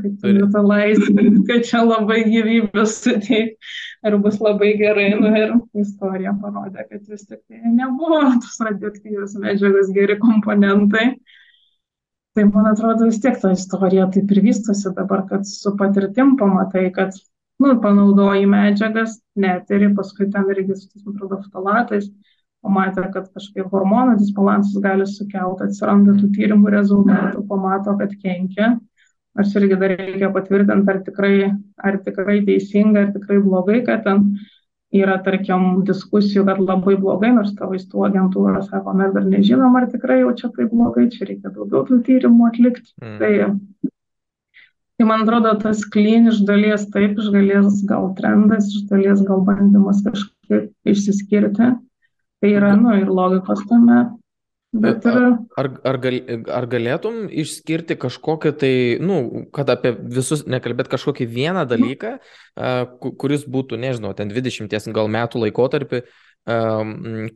kaip metalais, kad čia labai gyvybės suteikia ir bus labai gerai. Nu, ir istorija parodė, kad vis tik tai nebuvo tos radioaktyvios medžiagos geri komponentai. Tai man atrodo vis tiek ta istorija taip ir vystosi dabar, kad su patirtim pamatai, kad nu, panaudoji medžiagas, net ir paskui ten irgi su man atrodo, ftalatais, pamatė, kad kažkaip hormonų disbalansas gali sukelti, atsiranda tų tyrimų rezultatų, pamato, kad kenkia Aš irgi dar reikia patvirtinti, ar tikrai, ar tikrai teisinga, ar tikrai blogai, kad ten yra, tarkim, diskusijų, kad labai blogai, nors ta vaistų agentūra sako, mes dar nežinom, ar tikrai jau čia taip blogai, čia reikia daugiau tų tyrimų atlikti. Mm. Tai, tai man atrodo, tas klyn iš dalies taip, iš dalies gal trendas, iš dalies gal bandymas kažkaip išsiskirti. Tai yra, nu, ir logikos tame, Bet ir... ar, ar, gal, ar galėtum išskirti kažkokią tai, nu, kad apie visus nekalbėt kažkokį vieną dalyką, kuris būtų, nežinau, ten 20 gal metų laikotarpį,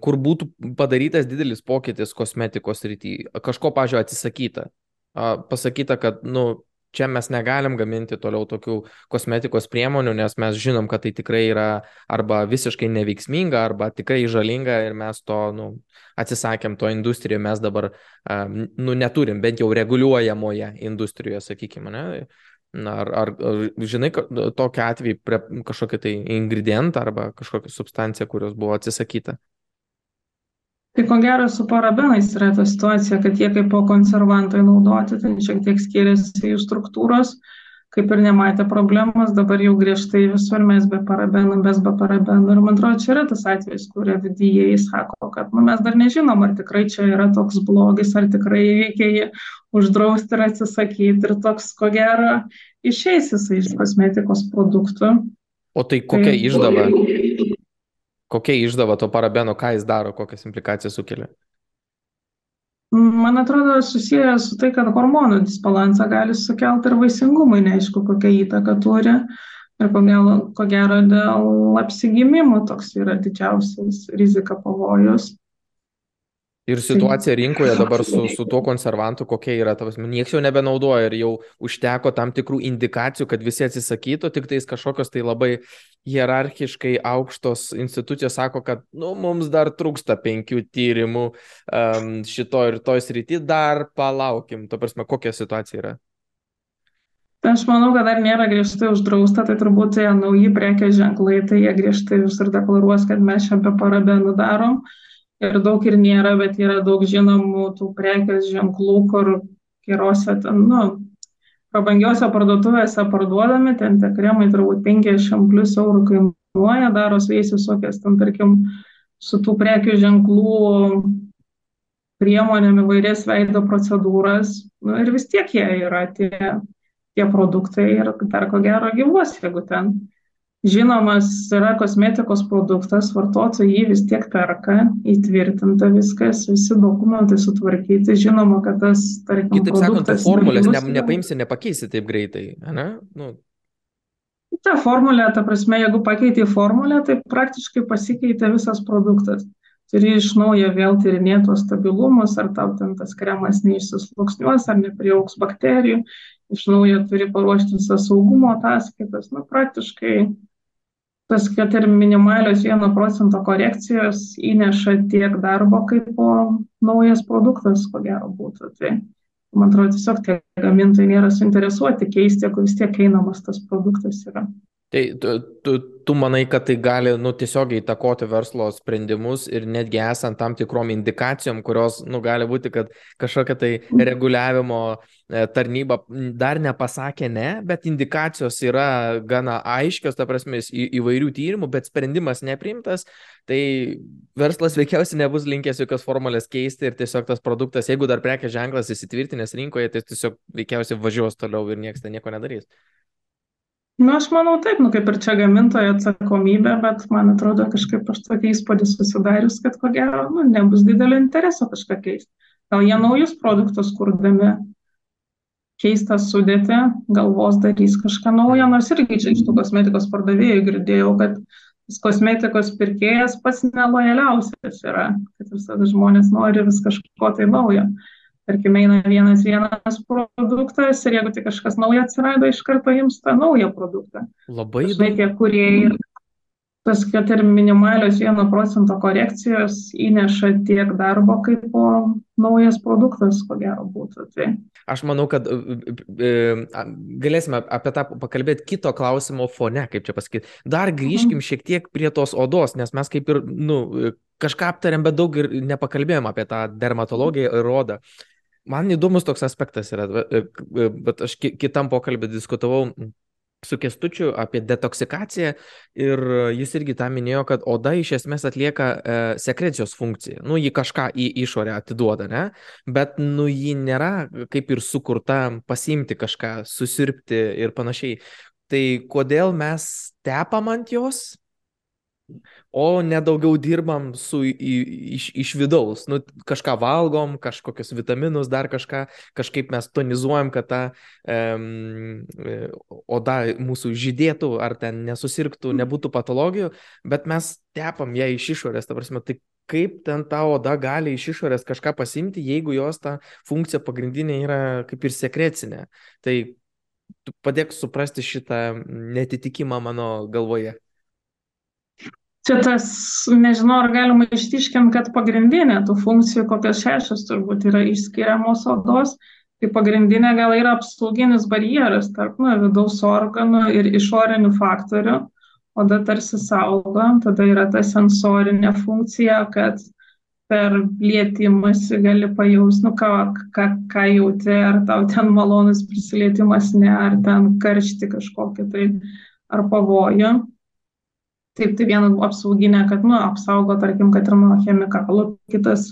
kur būtų padarytas didelis pokytis kosmetikos rytyje, kažko, pažiūrėjau, atsisakyta. Pasakyta, kad, nu, čia mes negalim gaminti toliau tokių kosmetikos priemonių, nes mes žinom, kad tai tikrai yra arba visiškai neveiksminga, arba tikrai žalinga ir mes to nu, atsisakėm to industrijoje, mes dabar nu, neturim, bent jau reguliuojamoje industrijoje, sakykime. Ne? Ar, ar, ar žinai tokia atveju prie kažkokį tai ingredientą arba kažkokią substanciją, kurios buvo atsisakyta? Tai ko gero su parabenais yra ta situacija, kad jie kaip po konservantai naudoti, tai šiek tiek skiriasi jų struktūros, kaip ir nematė problemos, dabar jau griežtai visur mes be parabenų, bez be parabenų. Ir man atrodo, čia yra tas atvejis, kurie viduje įsako, kad nu, mes dar nežinom, ar tikrai čia yra toks blogis, ar tikrai reikia jį uždrausti ir atsisakyti. Ir toks, ko gero, išeis jisai iš kosmetikos produktų. O tai kokia tai, išdava? Kokia išdava to parabeno, ką jis daro, kokias implikacijas sukelia? Man atrodo, susijęs su tai, kad hormonų disbalansą gali sukelti ir vaisingumui, neaišku, kokią įtaką turi. Ir ko gero, ko gero dėl apsigimimo toks yra didžiausias rizika pavojus. Ir situacija rinkoje dabar su, su tuo konservantu, kokia yra, tavas, nieks jau nebenaudoja ir jau užteko tam tikrų indikacijų, kad visi atsisakytų, tik tais kažkokios tai labai hierarchiškai aukštos institucijos sako, kad nu, mums dar trūksta penkių tyrimų um, šito ir toj srity, dar palaukim, to prasme, kokia situacija yra. Aš manau, kad dar nėra griežtai uždrausta, tai turbūt tie nauji prekės ženklai, tai jie griežtai visur deklaruos, kad mes čia be parabenų darom. Uh, ir daug ir nėra, bet yra daug žinomų tų prekės ženklų, kur gerose, ten, nu, prabangiose parduotuvėse parduodami, ten tie kremai turbūt 50 plus eurų kainuoja, daro su jais visokias, ten, tarkim, su tų prekių ženklų priemonėm įvairias veido procedūras, nu, ir vis tiek jie yra tie, tie produktai ir dar ko gero gyvos, jeigu ten žinomas yra kosmetikos produktas, vartotojai jį vis tiek perka, įtvirtinta viskas, visi dokumentai sutvarkyti, žinoma, kad tas, tarkim, Kitaip sakant, formulės ne, nepaimsi, nepakeisi taip greitai, ne? Nu. Ta formulė, ta prasme, jeigu pakeitė formulę, tai praktiškai pasikeitė visas produktas. Turi iš naujo vėl tyrinėti tuos stabilumus, ar tau ten tas kremas neišsisluksniuos, ar nepriauks bakterijų, iš naujo turi paruošti visas saugumo ataskaitas. Nu, praktiškai tas, kad ir minimalios 1 procento korekcijos įneša tiek darbo, kaip naujas produktas, ko gero būtų. Tai man atrodo, tiesiog tie gamintojai nėra suinteresuoti keisti, jeigu vis tiek einamas tas produktas yra. Tai tu, tu, tu manai, kad tai gali nu, tiesiogiai įtakoti verslo sprendimus ir netgi esant tam tikrom indikacijom, kurios nu, gali būti, kad kažkokia tai reguliavimo e, tarnyba dar nepasakė ne, bet indikacijos yra gana aiškios, ta prasme, į, įvairių tyrimų, bet sprendimas neprimtas, tai verslas veikiausiai nebus linkęs jokios formulės keisti ir tiesiog tas produktas, jeigu dar prekės ženklas įsitvirtinęs rinkoje, tai tiesiog veikiausiai važiuos toliau ir niekas ten nieko nedarys. Nu, aš manau taip, nu kaip ir čia gamintojo atsakomybė, bet man atrodo kažkaip aš tokį įspūdį susidarius, kad ko gero, nu, nebus didelio intereso kažką keisti. Gal jie naujus produktus kurdami keistą sudėtį, galvos darys kažką naujo, nors irgi čia iš tų kosmetikos pardavėjų girdėjau, kad kosmetikos pirkėjas pats nelojaliausias yra, kad visada žmonės nori vis kažko tai naujo tarkim eina vienas vienas produktas ir jeigu tik kažkas naujo atsirado, iš karto jums tą naują produktą. Labai įdomu. Žinai, tie kuriejai, tas, kad ir minimalios 1 procento korekcijos įneša tiek darbo, kaip po naujas produktas, ko gero būtų. Tai. Aš manau, kad e, e, galėsime apie tą pakalbėti kito klausimo fone, kaip čia pasakyti. Dar grįžkim mhm. šiek tiek prie tos odos, nes mes kaip ir, nu, kažką aptarėm, bet daug ir nepakalbėjom apie tą dermatologiją ir odą. Man įdomus toks aspektas yra, e, e, bet aš kitam pokalbį diskutavau su kestučiu apie detoksikaciją ir jis irgi tą minėjo, kad oda iš esmės atlieka e, sekrecijos funkciją. Nu, ji kažką į išorę atiduoda, ne? Bet, nu, ji nėra kaip ir sukurta pasimti kažką, susirpti ir panašiai. Tai kodėl mes tepam ant jos, o ne daugiau dirbam su į, iš, iš vidaus. Nu, kažką valgom, kažkokius vitaminus, dar kažką, kažkaip mes tonizuojam, kad ta um, oda mūsų žydėtų ar ten nesusirgtų, nebūtų patologijų, bet mes tepam ją iš išorės, ta prasme, tai kaip ten ta oda gali iš išorės kažką pasimti, jeigu jos ta funkcija pagrindinė yra kaip ir sekrecinė. Tai padėk suprasti šitą netitikimą mano galvoje. Čia tas, nežinau, ar galima ištiškinti, kad pagrindinė tų funkcijų, kokios šešios turbūt yra išskiriamos odos, tai pagrindinė gal yra apsauginis barjeras tarp nu, vidaus organų ir išorinių faktorių. Oda tarsi saugo, tada yra ta sensorinė funkcija, kad per lietimąsi gali pajausti, nu ką, ką, ką jauti, ar tau ten malonus prisilietimas, ne, ar ten karšti kažkokį tai, ar pavojų. Taip, tai viena apsauginė, kad, nu, apsaugo, tarkim, kad ir nuo chemikalų, kitas,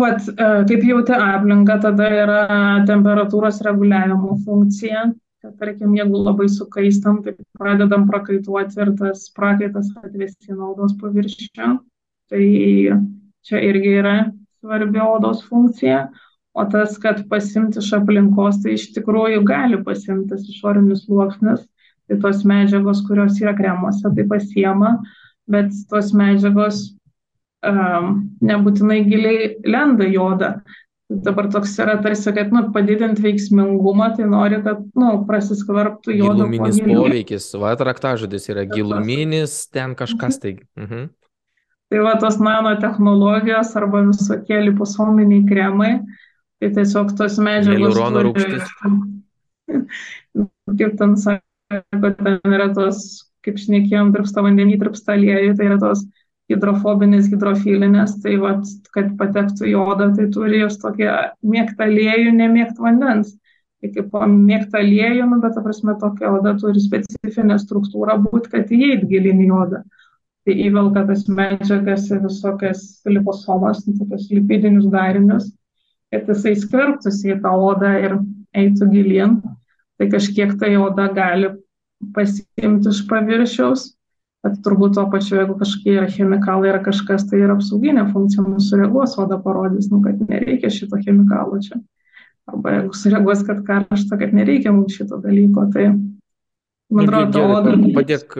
pat, e, kaip jauti aplinką, tada yra temperatūros reguliavimo funkcija, tarkim, jeigu labai sukaistam, tai pradedam prakaituoti ir tas prakaitas atvėsina odos paviršių. Tai čia irgi yra svarbi odos funkcija. O tas, kad pasimti iš aplinkos, tai iš tikrųjų gali pasimtas išorinis sluoksnis tai tos medžiagos, kurios yra kremuose, tai pasiema, bet tos medžiagos um, nebūtinai giliai lenda jodą. Dabar toks yra tarsi, kad nu, padidinti veiksmingumą, tai nori, kad nu, prasiskvarptų jodo. Giluminis poveikis, va, raktažodis yra giluminis, ten kažkas tai. Mhm. Tai va tos nanotehnologijos arba visokie liposominiai kremai, tai tiesiog tos medžiagos. Hialurono rūgštis. Kaip ten sakė, kad ten yra tos, kaip šnekėjom, tarpsta vandenį, tarpsta aliejų, tai yra tos hidrofobinės, hidrofilinės, tai vat, kad patektų į odą, tai turi jos tokia mėgta aliejų, nemėgta vandens. Tai kaip mėgta aliejų, nu, bet, ta prasme, tokia oda turi specifinę struktūrą būti, kad įeit gilin į odą. Tai įvelka tas medžiagas ir visokias liposomas, nu, tokius lipidinius darinius, kad jisai skverbtųsi į tą odą ir eitų gilin tai kažkiek tai oda gali pasiimti iš paviršiaus, bet turbūt tuo pačiu, jeigu kažkokie yra chemikalai, yra kažkas, tai yra apsauginė funkcija, mūsų sureaguos oda parodys, nu, kad nereikia šito chemikalo čia. Arba jeigu sureaguos, kad karšta, kad nereikia mums šito dalyko, tai man atrodo, oda. Padėk,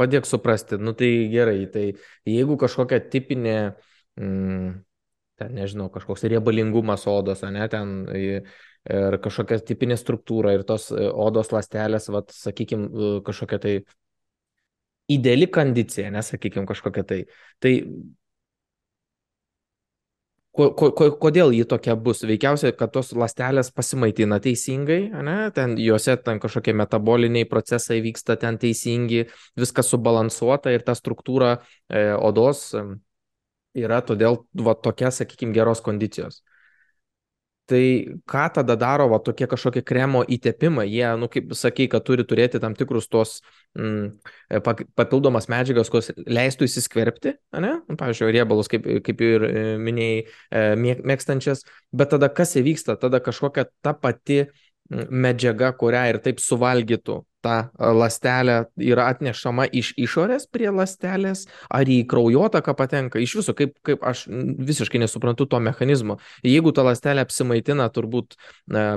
padėk suprasti, nu tai gerai, tai jeigu kažkokia tipinė, mm, ten nežinau, kažkoks riebalingumas odos, ne, ten ir kažkokia tipinė struktūra ir tos e, odos lastelės, vat, sakykime, kažkokia tai ideali kondicija, nesakykime kažkokia tai. Tai ko, ko, kodėl ji tokia bus? Veikiausiai, kad tos lastelės pasimaitina teisingai, ne? ten juose ten kažkokie metaboliniai procesai vyksta ten teisingi, viskas subalansuota ir ta struktūra e, odos e, yra todėl va, tokia, sakykime, geros kondicijos. Tai ką tada daro va, tokie kažkokie kremo įtepimai? Jie, nu, kaip sakai, kad turi turėti tam tikrus tos mm, papildomas medžiagas, kurios leistų įsiskverbti, ne? Nu, pavyzdžiui, riebalus, kaip, kaip ir e, minėjai, e, mėgstančias, bet tada kas įvyksta? Tada kažkokia ta pati medžiaga, kurią ir taip suvalgytų ta lastelė yra atnešama iš išorės prie lastelės, ar į kraujotaką patenka, iš viso, kaip, kaip aš visiškai nesuprantu to mechanizmo. Jeigu ta lastelė apsimaitina turbūt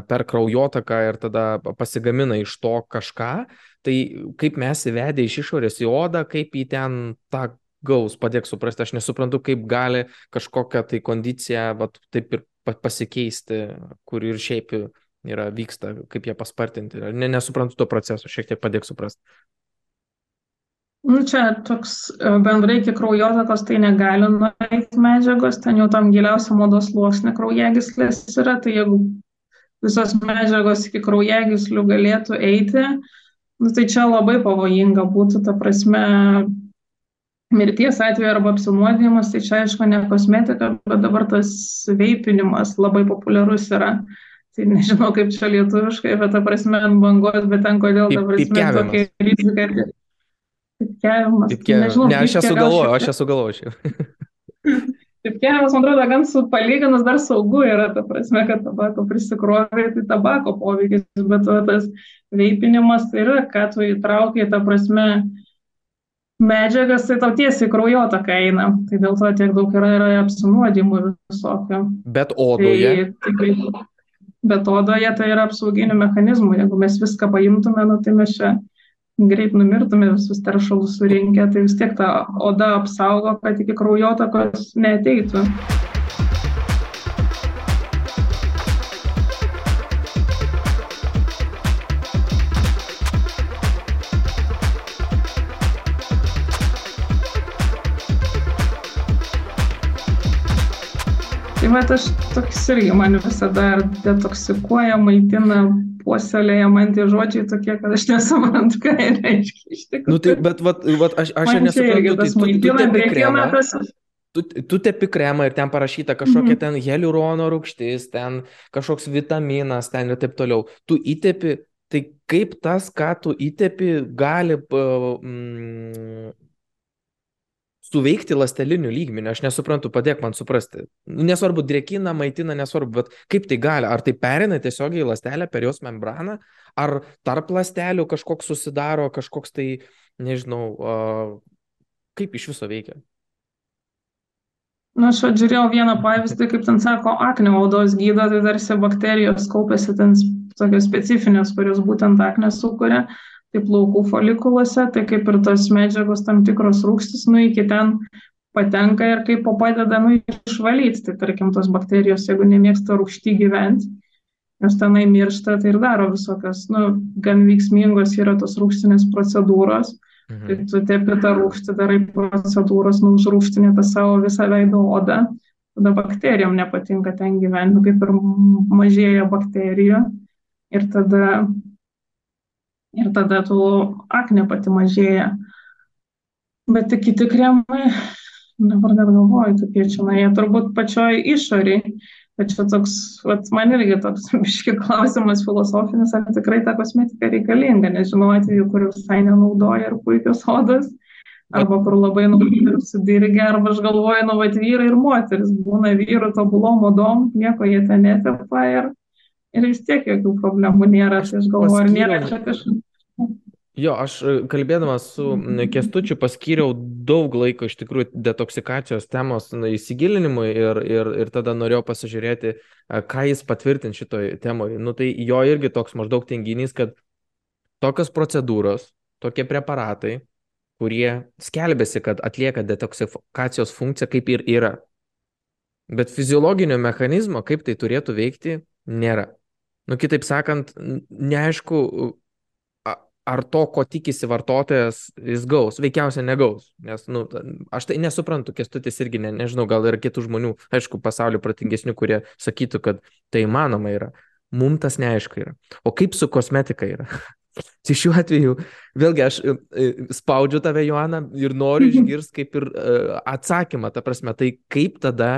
per kraujotaką ir tada pasigamina iš to kažką, tai kaip mes įvedę iš išorės į odą, kaip į ten tą gaus, padėk suprasti, aš nesuprantu, kaip gali kažkokią tai kondiciją, vat, taip ir pasikeisti, kur ir šiaip yra vyksta, kaip jie paspartinti. Ne, nesuprantu to proceso, šiek tiek padėk suprasti. Nu, čia toks e, bendrai iki kraujotakos tai negali nueiti medžiagos, ten jau tam giliausiam odos sluoksnė kraujagyslės yra, tai jeigu visos medžiagos iki kraujagyslių galėtų eiti, nu, tai čia labai pavojinga būtų, ta prasme, mirties atveju arba apsinuodijimas, tai čia aišku ne kosmetika, bet dabar tas veipinimas labai populiarus yra. Tai nežinau, kaip čia lietuviškai, bet ta prasme ant bangos, bet ten kodėl ta prasme tokia rizika. Pipkiavimas. Pipkiavimas. Nežinau, ne, aš esu galvoju, aš esu galvoju. Pipkiavimas, man atrodo, gan su palyginus dar saugu yra, ta prasme, kad tabako prisikrovė, tai tabako poveikis, bet va, tas veipinimas tai yra, kad tu įtraukiai, ta prasme, medžiagas, tai tau tiesiai kraujotaką eina. Tai dėl to tiek daug yra, yra apsinuodimų visokių. Bet odoje. Tai, tai, bet odoje tai yra apsauginių mechanizmų. Jeigu mes viską paimtume, nu, tai mes čia greit numirtume visus teršalus surinkę, tai vis tiek ta oda apsaugo, kad iki kraujotakos neteitų. Tai va, aš toks irgi man visada detoksikuoja, maitina, puoselėja man tie žodžiai tokie, kad aš nesuprantu, ką jie reiškia iš tikrųjų. Nu, tai, bet vat, vat, aš, aš čia nesuprantu, tai tu, tu, tepi kremą, tu, tu tepi kremą ir ten parašyta kažkokia mm -hmm. ten heliurono rūgštis, ten kažkoks vitaminas, ten ir taip toliau. Tu įtepi, tai kaip tas, ką tu įtepi, gali mm, suveikti lasteliniu lygmeniu, aš nesuprantu, padėk man suprasti. Nu, nesvarbu, drėkina, maitina, nesvarbu, bet kaip tai gali, ar tai perina tiesiogiai į lastelę per jos membraną, ar tarp lastelių kažkoks susidaro, kažkoks tai, nežinau, kaip iš viso veikia. Na, aš žiūrėjau vieną pavyzdį, kaip ten sako, akne odos gydo, tai tarsi bakterijos kaupiasi ten tokios specifinės, kurios būtent akne sukuria tai plaukų folikuluose, tai kaip ir tos medžiagos tam tikros rūkštis, nu iki ten patenka ir kaip padeda nu, išvalyti. Tai tarkim, tos bakterijos, jeigu nemėgsta rūkšti gyventi, jos tenai miršta, tai ir daro visokios, nu, gan veiksmingos yra tos rūkštinės procedūros. Mhm. Tai tu tepi tą rūkštį, darai procedūros, nu, užrūkštinė tą savo visą veido odą, tada bakterijom nepatinka ten gyventi, nu, kaip ir mažėja bakterijų. Ir tada ir tada tų akne pati mažėja. Bet kiti kremai, dabar dar galvoju, tokie čia, na, jie turbūt pačioj išoriai. Bet čia toks, vat, man irgi toks biški klausimas filosofinis, ar tikrai ta kosmetika reikalinga, nežinau atveju, kur visai nenaudoja ir puikios odos, arba kur labai sudirgia, arba aš galvoju, nu, vat vyrai ir moteris, būna vyrų tobulom odom, nieko jie ten netepa ir ir vis tiek jokių problemų nėra. Tai aš galvoju, ar nėra čia kažkas. Jo, aš e, kalbėdamas su Kestučiu paskyriau daug laiko iš tikrųjų detoksikacijos temos įsigilinimui ir, ir, ir tada norėjau pasižiūrėti, e, ką jis patvirtint šitoj temoje. Nu, tai jo irgi toks maždaug tenginys, kad tokios procedūros, tokie preparatai, kurie skelbėsi, kad atlieka detoksikacijos funkciją, kaip ir yra. Bet fiziologinio mechanizmo, kaip tai turėtų veikti, nėra. Nu, kitaip sakant, neaišku, ar to, ko tikisi vartotojas, jis gaus, veikiausiai negaus. Nes, nu, aš tai nesuprantu, kestutis irgi, ne, nežinau, gal yra kitų žmonių, aišku, pasaulio pratingesnių, kurie sakytų, kad tai įmanoma yra. Mums tas neaišku yra. O kaip su kosmetika yra? Tai šiuo atveju, vėlgi aš e, e, spaudžiu tave, Joana, ir noriu išgirsti kaip ir e, atsakymą, ta prasme, tai kaip tada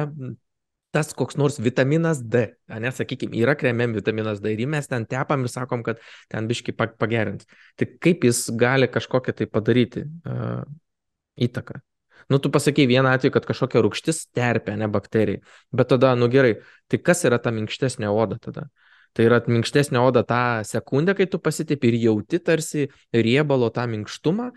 tas koks nors vitaminas D, ne, sakykime, yra kremėm vitaminas D ir mes ten tepam ir sakom, kad ten biški pagerins. Tai kaip jis gali kažkokią tai padaryti uh, įtaką? Nu, tu pasakei vieną atveju, kad kažkokia rūkštis terpia, ne bakterijai. Bet tada, nu gerai, tai kas yra ta minkštesnė oda tada? Tai yra minkštesnė oda tą sekundę, kai tu pasitipi ir jauti tarsi riebalo tą minkštumą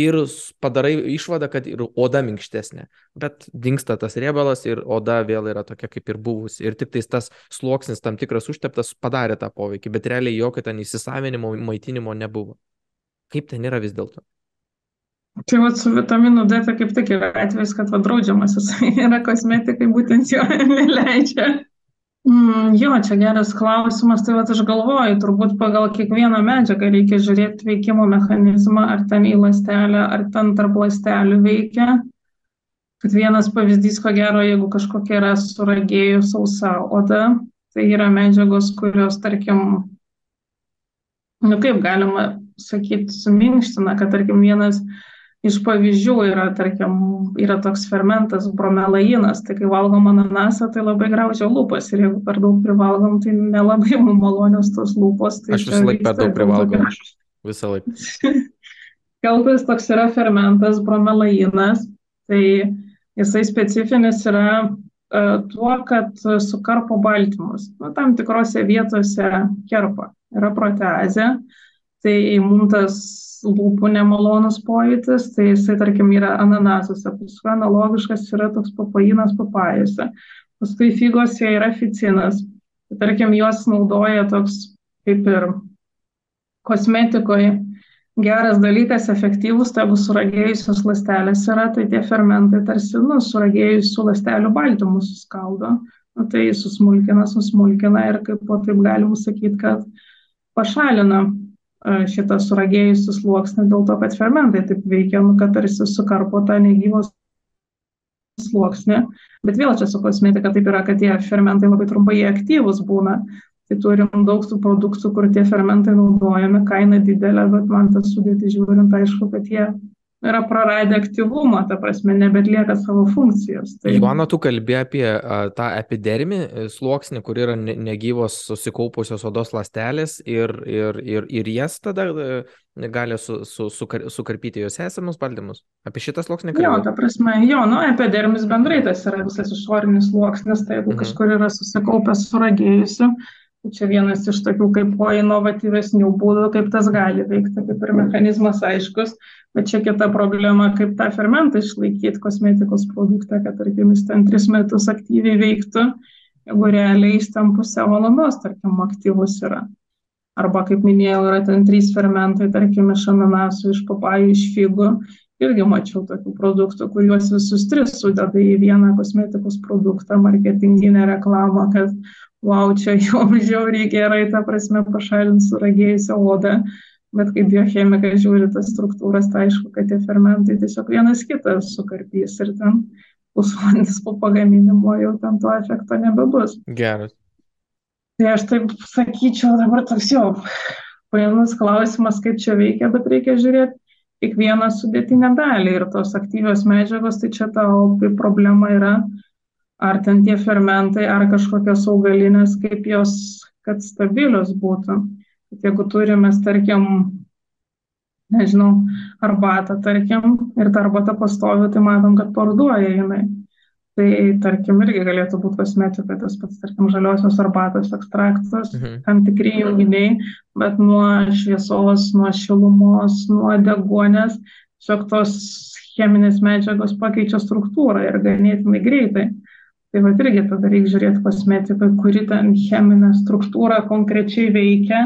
ir padarai išvadą, kad ir oda minkštesnė. Bet dinksta tas riebalas ir oda vėl yra tokia kaip ir buvusi. Ir tik tas sluoksnis tam tikras užteptas padarė tą poveikį, bet realiai jokio ten įsisavinimo, maitinimo nebuvo. Kaip ten yra vis dėlto? Tai vad su vitaminu D tai kaip tik yra atvejs, kad vad draudžiamas jisai yra kosmetikai, būtent jo neleidžia. Mm, jo, čia geras klausimas, tai va aš galvoju, turbūt pagal kiekvieną medžiagą reikia žiūrėti veikimo mechanizmą, ar ten į lastelę, ar ten tarp lastelių veikia. Kad vienas pavyzdys, ko gero, jeigu kažkokia yra suragėjų sausa oda, tai yra medžiagos, kurios, tarkim, nu kaip galima sakyti, suminkština, kad, tarkim, vienas iš pavyzdžių yra, tarkim, yra toks fermentas bromelainas, tai kai valgom ananasą, tai labai graužia lūpas ir jeigu per daug privalgom, tai nelabai mums malonios tos lūpos. Tai Aš visą laiką per daug privalgau. Visą laiką. Kaltas toks yra fermentas bromelainas, tai jisai specifinis yra uh, tuo, kad sukarpo baltymus. Nu, tam tikrose vietose kerpa. Yra proteazė, tai mums tas lūpų nemalonus pojūtis, tai jisai, tarkim, yra ananasuose, paskui analogiškas yra toks papainas papajose, paskui figose yra ficinas, tarkim, juos naudoja toks kaip ir kosmetikoje geras dalykas, efektyvus, tai jeigu suragėjusios lastelės yra, tai tie fermentai tarsi, nu, suragėjusių lastelių baltymus suskaldo, nu, tai susmulkina, susmulkina ir kaip po taip galima sakyti, kad pašalina šitą suragėjusių sluoksnį dėl to, kad fermentai taip veikia, nu, kad tarsi sukarpo tą negyvos sluoksnį. Bet vėl čia su kosmetika taip yra, kad tie fermentai labai trumpai aktyvus būna. Tai turim daug tų produktų, kur tie fermentai naudojami, kaina didelė, bet man tas sudėti žiūrint, aišku, kad jie yra praradę aktyvumą, ta prasme, nebetlieka savo funkcijos. Tai... Joana, tu kalbė apie a, tą epidermį e, sluoksnį, kur yra negyvos susikaupusios odos lastelės ir, ir, ir, ir jas tada e, gali su, su, sukar, sukarpyti jos esamus baltymus. Apie šitą sluoksnį kalbėjau. Jo, ta prasme, jo, nu, epidermis bendrai tas yra visas išorinis sluoksnis, tai jeigu mhm. kažkur yra susikaupęs suragėjusi, čia vienas iš tokių kaip po inovatyvesnių būdų, kaip tas gali veikti, kaip ir mechanizmas aiškus, bet čia kita problema, kaip tą fermentą išlaikyti kosmetikos produktą, kad, tarkim, jis ten tris metus aktyviai veiktų, jeigu realiai jis ten pusę valandos, tarkim, aktyvus yra. Arba, kaip minėjau, yra ten trys fermentai, tarkim, iš ananasų, iš papajų, iš figų. Irgi mačiau tokių produktų, kuriuos visus tris sudeda į vieną kosmetikos produktą, marketinginę reklamą, kad wow, čia jau žiauriai gerai, ta prasme, pašalint suragėjusią odą, bet kaip biochemikai žiūri tas struktūras, tai aišku, kad tie fermentai tiesiog vienas kitą sukarpys ir ten pusvalandis po pagaminimo jau ten to efekto nebebus. Geras. Tai aš taip sakyčiau, dabar toks jau painus klausimas, kaip čia veikia, bet reikia žiūrėti kiekvieną sudėtinę dalį ir tos aktyvios medžiagos, tai čia ta problema yra ar ten tie fermentai, ar kažkokios augalinės, kaip jos, kad stabilios būtų. Bet jeigu turime, tarkim, nežinau, arbatą, tarkim, ir ta arbata pastovi, tai matom, kad parduoja jinai. Tai, tarkim, irgi galėtų būti kosmetika, tas pats, tarkim, žaliosios arbatos ekstraktas, mhm. tam tikri junginiai, bet nuo šviesos, nuo šilumos, nuo degonės, tiesiog tos cheminės medžiagos pakeičia struktūrą ir ganėtinai greitai. Tai va irgi tada reikia žiūrėti kosmetiką, kuri ten cheminė struktūra konkrečiai veikia,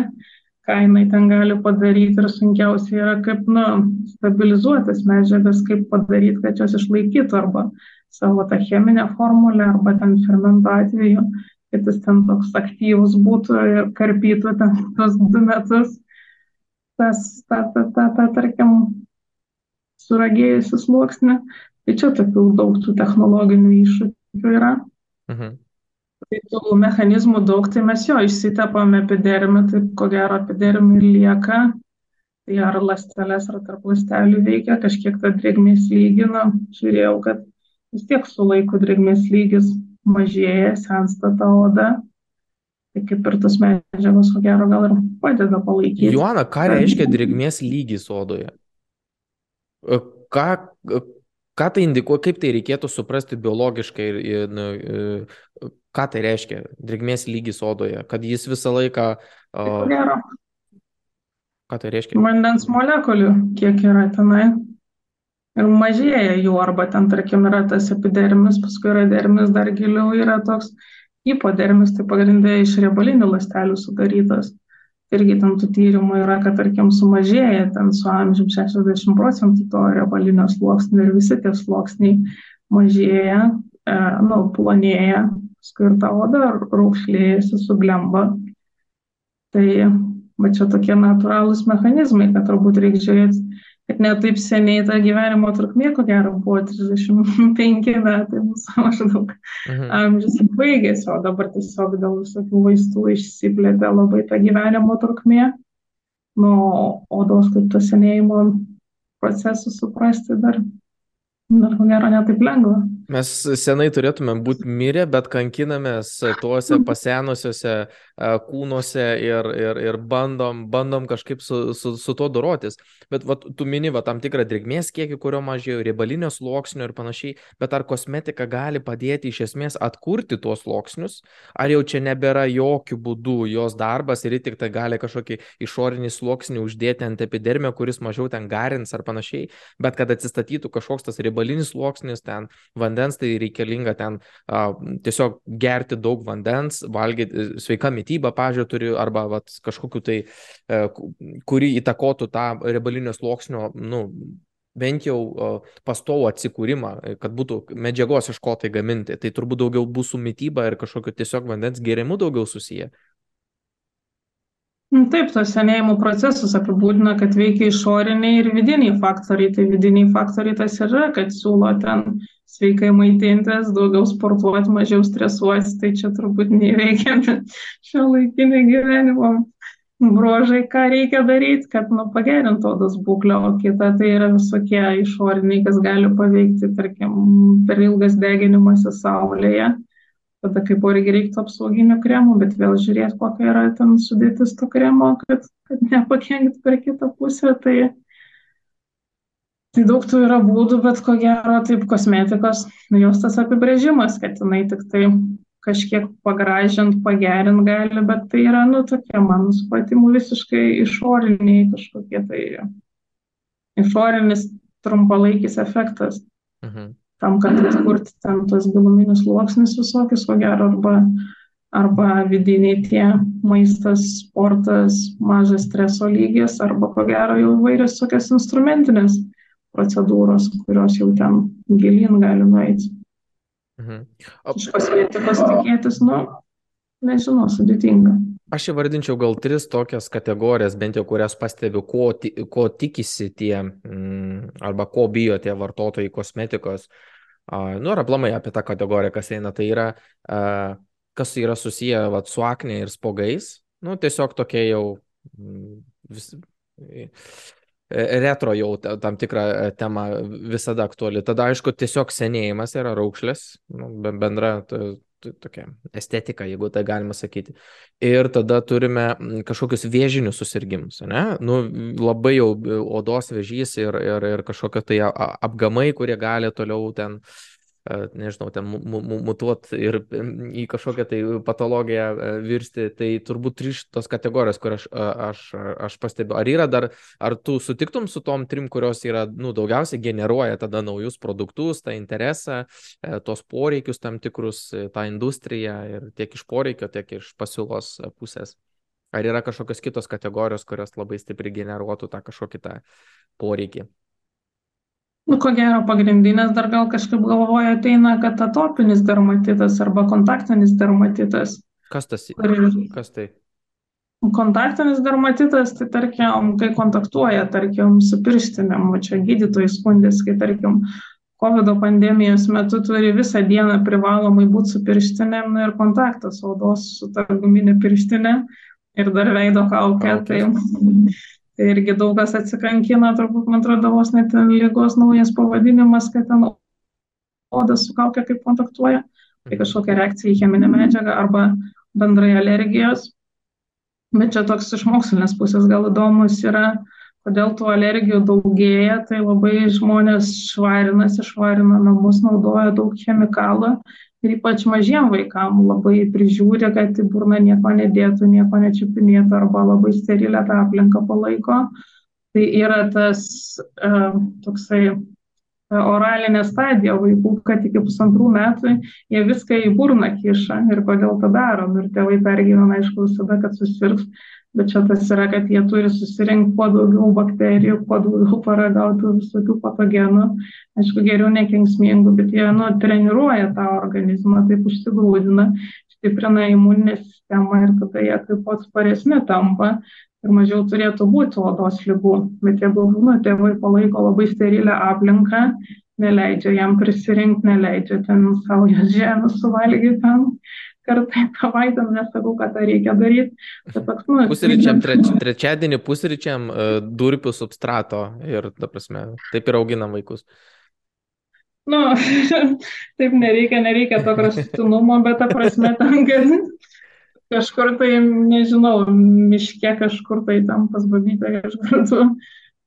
ką jinai ten gali padaryti ir sunkiausia yra kaip, na, stabilizuotas medžiagas, kaip padaryti, kad jos išlaikytų arba savo tą cheminę formulę, arba ten fermento atveju, kad jis ten toks aktyvus būtų ir karpytų ten tos du metus. tas, ta, ta, ta, ta, tarkim, suragėjusi sluoksnį. Tai čia tokių daug tų technologinių iššūkių yra. Mhm. Tai tų mechanizmų daug, tai mes jo išsitepame epidermį, tai ko gero epidermį lieka, tai ar lastelės, ar tarp lastelių veikia, kažkiek tą drėgmės lygį, na, žiūrėjau, kad vis tiek su laiku drėgmės lygis mažėja, sensta ta oda, tai kaip ir tos medžiagos, ko gero, gal ir padeda palaikyti. Joana, ką reiškia drėgmės lygis odoje? Ką, ką tai indikuoja, kaip tai reikėtų suprasti biologiškai ir, ir nu, e, ką tai reiškia drėgmės lygis odoje, kad jis visą laiką... Uh, Gero. Ką tai reiškia? Vandens molekulių, kiek yra tenai. Ir mažėja jų, arba ten, tarkim, yra tas epidermis, paskui yra dermis, dar giliau yra toks hipodermis, tai pagrindai iš riebalinių lastelių sudarytas irgi ten tų tyrimų yra, kad, tarkim, sumažėja ten su amžiumi 60 procentų to riebalinio sluoksnio ir visi tie sluoksniai mažėja, e, nu, plonėja, skirta oda, raukšlėjasi, suglemba. Tai, va čia tokie natūralūs mechanizmai, kad turbūt reikia žiūrėti kad ne taip seniai ta gyvenimo trukmė, ko gero, buvo 35 metai, mūsų maždaug mhm. amžius baigėsi, o dabar tiesiog dėl visokių vaistų išsiplėtė labai ta gyvenimo trukmė. Nu, odos kaip to senėjimo procesų suprasti dar, dar ko gero, netaip lengva. Mes senai turėtume būti mirę, bet kankinamės tuose pasenusiuose kūnuose ir, ir, ir bandom, bandom kažkaip su, su, su tuo dorotis. Bet va, tu mini va, tam tikrą drėgmės kiekį, kurio mažėjo, riebalinio sluoksnio ir panašiai, bet ar kosmetika gali padėti iš esmės atkurti tuos sluoksnius, ar jau čia nebėra jokių būdų jos darbas ir tik tai gali kažkokį išorinį sluoksnį uždėti ant epidermio, kuris mažiau ten garins ar panašiai, bet kad atsistatytų kažkoks tas riebalinis sluoksnis, ten vandens, tai reikalinga ten a, tiesiog gerti daug vandens, valgyti sveika mytybą mitybą, pažiūrėjau, turi arba vat, kažkokiu tai, e, kuri įtakotų tą riebalinio sluoksnio, nu, bent jau pastovų atsikūrimą, kad būtų medžiagos iš ko tai gaminti. Tai turbūt daugiau bus su mytyba ir kažkokiu tiesiog vandens gėrimu daugiau susiję. Nu, taip, tos senėjimo procesus apibūdina, kad veikia išoriniai ir vidiniai faktoriai. Tai vidiniai faktoriai tas yra, kad siūlo ten sveikai maitintis, daugiau sportuoti, mažiau stresuoti, tai čia turbūt neįveikiami šio laikinio gyvenimo bruožai, ką reikia daryti, kad nu, pagerintų odos būklę, o kita tai yra visokie išoriniai, kas gali paveikti, tarkim, per ilgas deginimasis saulėje tada kaip irgi reiktų apsauginio kremo, bet vėl žiūrėti, kokia yra ten sudėtis to kremo, kad, kad nepakenkti per kitą pusę. Tai, tai daug tų yra būdų, bet ko gero, taip kosmetikos, nu, jos tas apibrėžimas, kad jinai tik tai kažkiek pagražint, pagerint gali, bet tai yra, nu, tokie, mano supratimu, visiškai išoriniai kažkokie tai išorinis trumpalaikis efektas. Mhm tam, kad atkurti ten tos giluminius sluoksnius visokius, ko gero, arba, arba vidiniai tie maistas, sportas, mažas streso lygis, arba ko gero jau vairios tokios instrumentinės procedūros, kurios jau ten gilin gali nueiti. Mhm. O... Iš kosmetikos tikėtis, nu, nežinau, sudėtinga. Aš įvardinčiau gal tris tokias kategorijas, bent jau kurias stebiu, ko, ko tikisi tie, mm, arba ko bijo tie vartotojai kosmetikos. Uh, nu, ir aplamai apie tą kategoriją, kas eina, tai yra, kas yra susiję vat, su akne ir spogais. Nu, tiesiog tokia jau mm, vis, retro jau tam tikrą e, temą visada aktuali. Tada, aišku, tiesiog senėjimas yra raukšlės, nu, bendra tokia estetika, jeigu tai galima sakyti. Ir tada turime kažkokius vėžinius susirgymus, ne? Nu, labai jau odos vėžys ir, ir, ir kažkokie tai apgamai, kurie gali toliau ten uh, nežinau, ten mutuot ir į kažkokią tai patologiją virsti, tai turbūt trys tos kategorijos, kur aš, aš, aš pastebiu. Ar yra dar, ar tu sutiktum su tom trim, kurios yra, nu, daugiausiai generuoja tada naujus produktus, tą interesą, e, tos poreikius tam tikrus, e, tą industriją ir tiek iš poreikio, tiek iš pasiūlos pusės. Ar yra kažkokios kitos kategorijos, kurios labai stipriai generuotų tą kažkokį tą poreikį? Nu, ko gero, pagrindinės dar gal kažkaip galvoja ateina, kad atopinis dermatitas arba kontaktinis dermatitas. Kas tas? Kur, Kas tai? Kontaktinis dermatitas, tai tarkim, kai kontaktuoja, tarkim, su pirštinėm, o čia gydytojai skundės, kai tarkim, COVID pandemijos metu turi visą dieną privalomai būti su pirštinėm nu, ir kontaktas odos su ta guminė pirštinė ir dar veido kaukė. Okay. Tai, tai irgi daug kas atsikankina, turbūt, man atrodo, vos net lygos naujas pavadinimas, kad ten oda su kaukė kaip kontaktuoja. Tai kažkokia reakcija į cheminę medžiagą arba bendrai alergijos. Bet čia toks iš mokslinės pusės gal įdomus yra, kodėl tų alergijų daugėja, tai labai žmonės švarinasi, švarina namus, naudoja daug chemikalų ir ypač mažiem vaikam labai prižiūri, kad į burną nieko nedėtų, nieko nečiupinėtų arba labai sterilę tą aplinką palaiko. Tai yra tas uh, toksai oralinė stadija vaikų, kad iki pusantrų metų jie viską į burną kiša ir kodėl tą darom. Ir tėvai pergyvena, aišku, visada, kad susirgs, bet čia tas yra, kad jie turi susirinkti kuo daugiau bakterijų, kuo daugiau paragauti visokių patogenų. Aišku, geriau nekenksmingų, bet jie nu, treniruoja tą organizmą, taip užsigrūdina, stiprina imuninę sistemą ir tada jie taip pat sparesni tampa ir mažiau turėtų būti odos lygų. Bet jeigu nu, tėvai palaiko labai sterilę aplinką, neleidžia jam prisirinkti, neleidžia ten saujos žemės suvalgyti ten kartą į savaitę, nesakau, kad tą reikia daryti. Toks, nu, pusryčiam, treč, trečiadienį pusryčiam uh, durpių substrato ir, ta prasme, taip ir auginam vaikus. Nu, taip nereikia, nereikia to kraštutinumo, bet ta prasme tam, kad kažkur tai, nežinau, miške kažkur tai tam pas babytę kažkur tu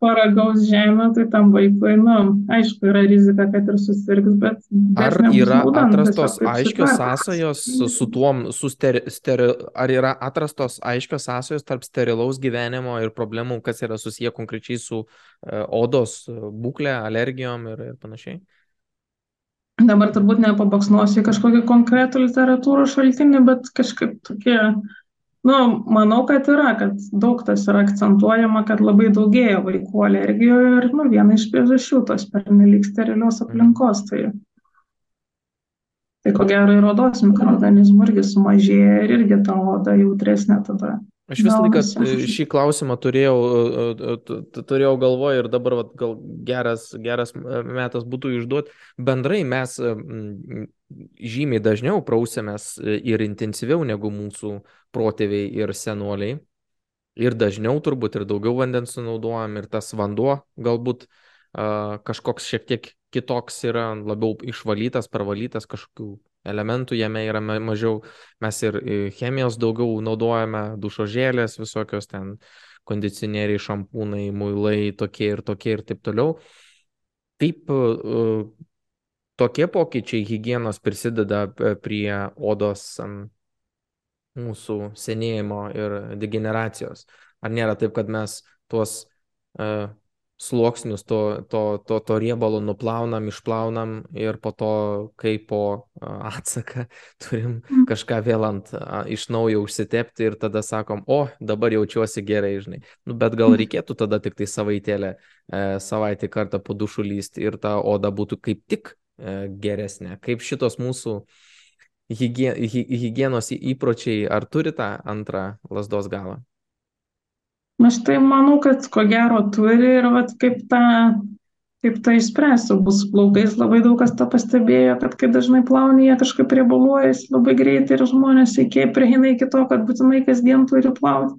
paragaus žemę, tai tam vaikui, nu, aišku, yra rizika, kad ir susirgs, bet... Ar yra būdant, atrastos aiškios sąsajos su tuom, su steri, steri, ar yra atrastos aiškios sąsajos tarp sterilaus gyvenimo ir problemų, kas yra susiję konkrečiai su uh, odos būklė, alergijom ir, ir panašiai? dabar turbūt nepabaksnuosiu kažkokį konkretų literatūros šaltinį, bet kažkaip tokie, nu, manau, kad yra, kad daug tas yra akcentuojama, kad labai daugėja vaikų alergijų ir, nu, viena iš priežasčių tos pernelyg sterilios aplinkos. Tai, tai ko gero ir odos mikroorganizmų irgi sumažėja ir irgi ta oda jautresnė tada. Aš visą laiką šį klausimą turėjau, turėjau galvoje ir dabar vat, gal geras, geras metas būtų išduoti. Bendrai mes žymiai dažniau prausėmės ir intensyviau negu mūsų protėviai ir senoliai. Ir dažniau turbūt ir daugiau vandens sunaudojam ir tas vanduo galbūt kažkoks šiek tiek kitoks yra, labiau išvalytas, pravalytas kažkokių elementų jame yra mažiau, mes ir chemijos daugiau naudojame, dušožėlės visokios ten, kondicionieriai, šampūnai, muilai, tokie ir tokie ir taip toliau. Taip, tokie pokyčiai hygienos prisideda prie odos mūsų senėjimo ir degeneracijos. Ar nėra taip, kad mes tuos sluoksnius to, to, to, to riebalo nuplaunam, išplaunam ir po to, kaip po atsaką, turim mm. kažką vėl ant iš naujo užsitepti ir tada sakom, o, dabar jaučiuosi gerai, žinai. Nu, bet gal mm. reikėtų tada tik tai savaitėlę, e, savaitę kartą po dušų lysti ir ta oda būtų kaip tik e, geresnė. Kaip šitos mūsų hygienos įpročiai, ar turi tą antrą lasdos galą? Aš tai manau, kad ko gero turi ir vat, kaip tą, kaip tą išspręsti. Bus plaukais labai daug kas tą pastebėjo, kad kai dažnai plauni, jie kažkaip riebaluojasi labai greitai ir žmonės iki prieina iki to, kad būtinai kasdien turi plauti.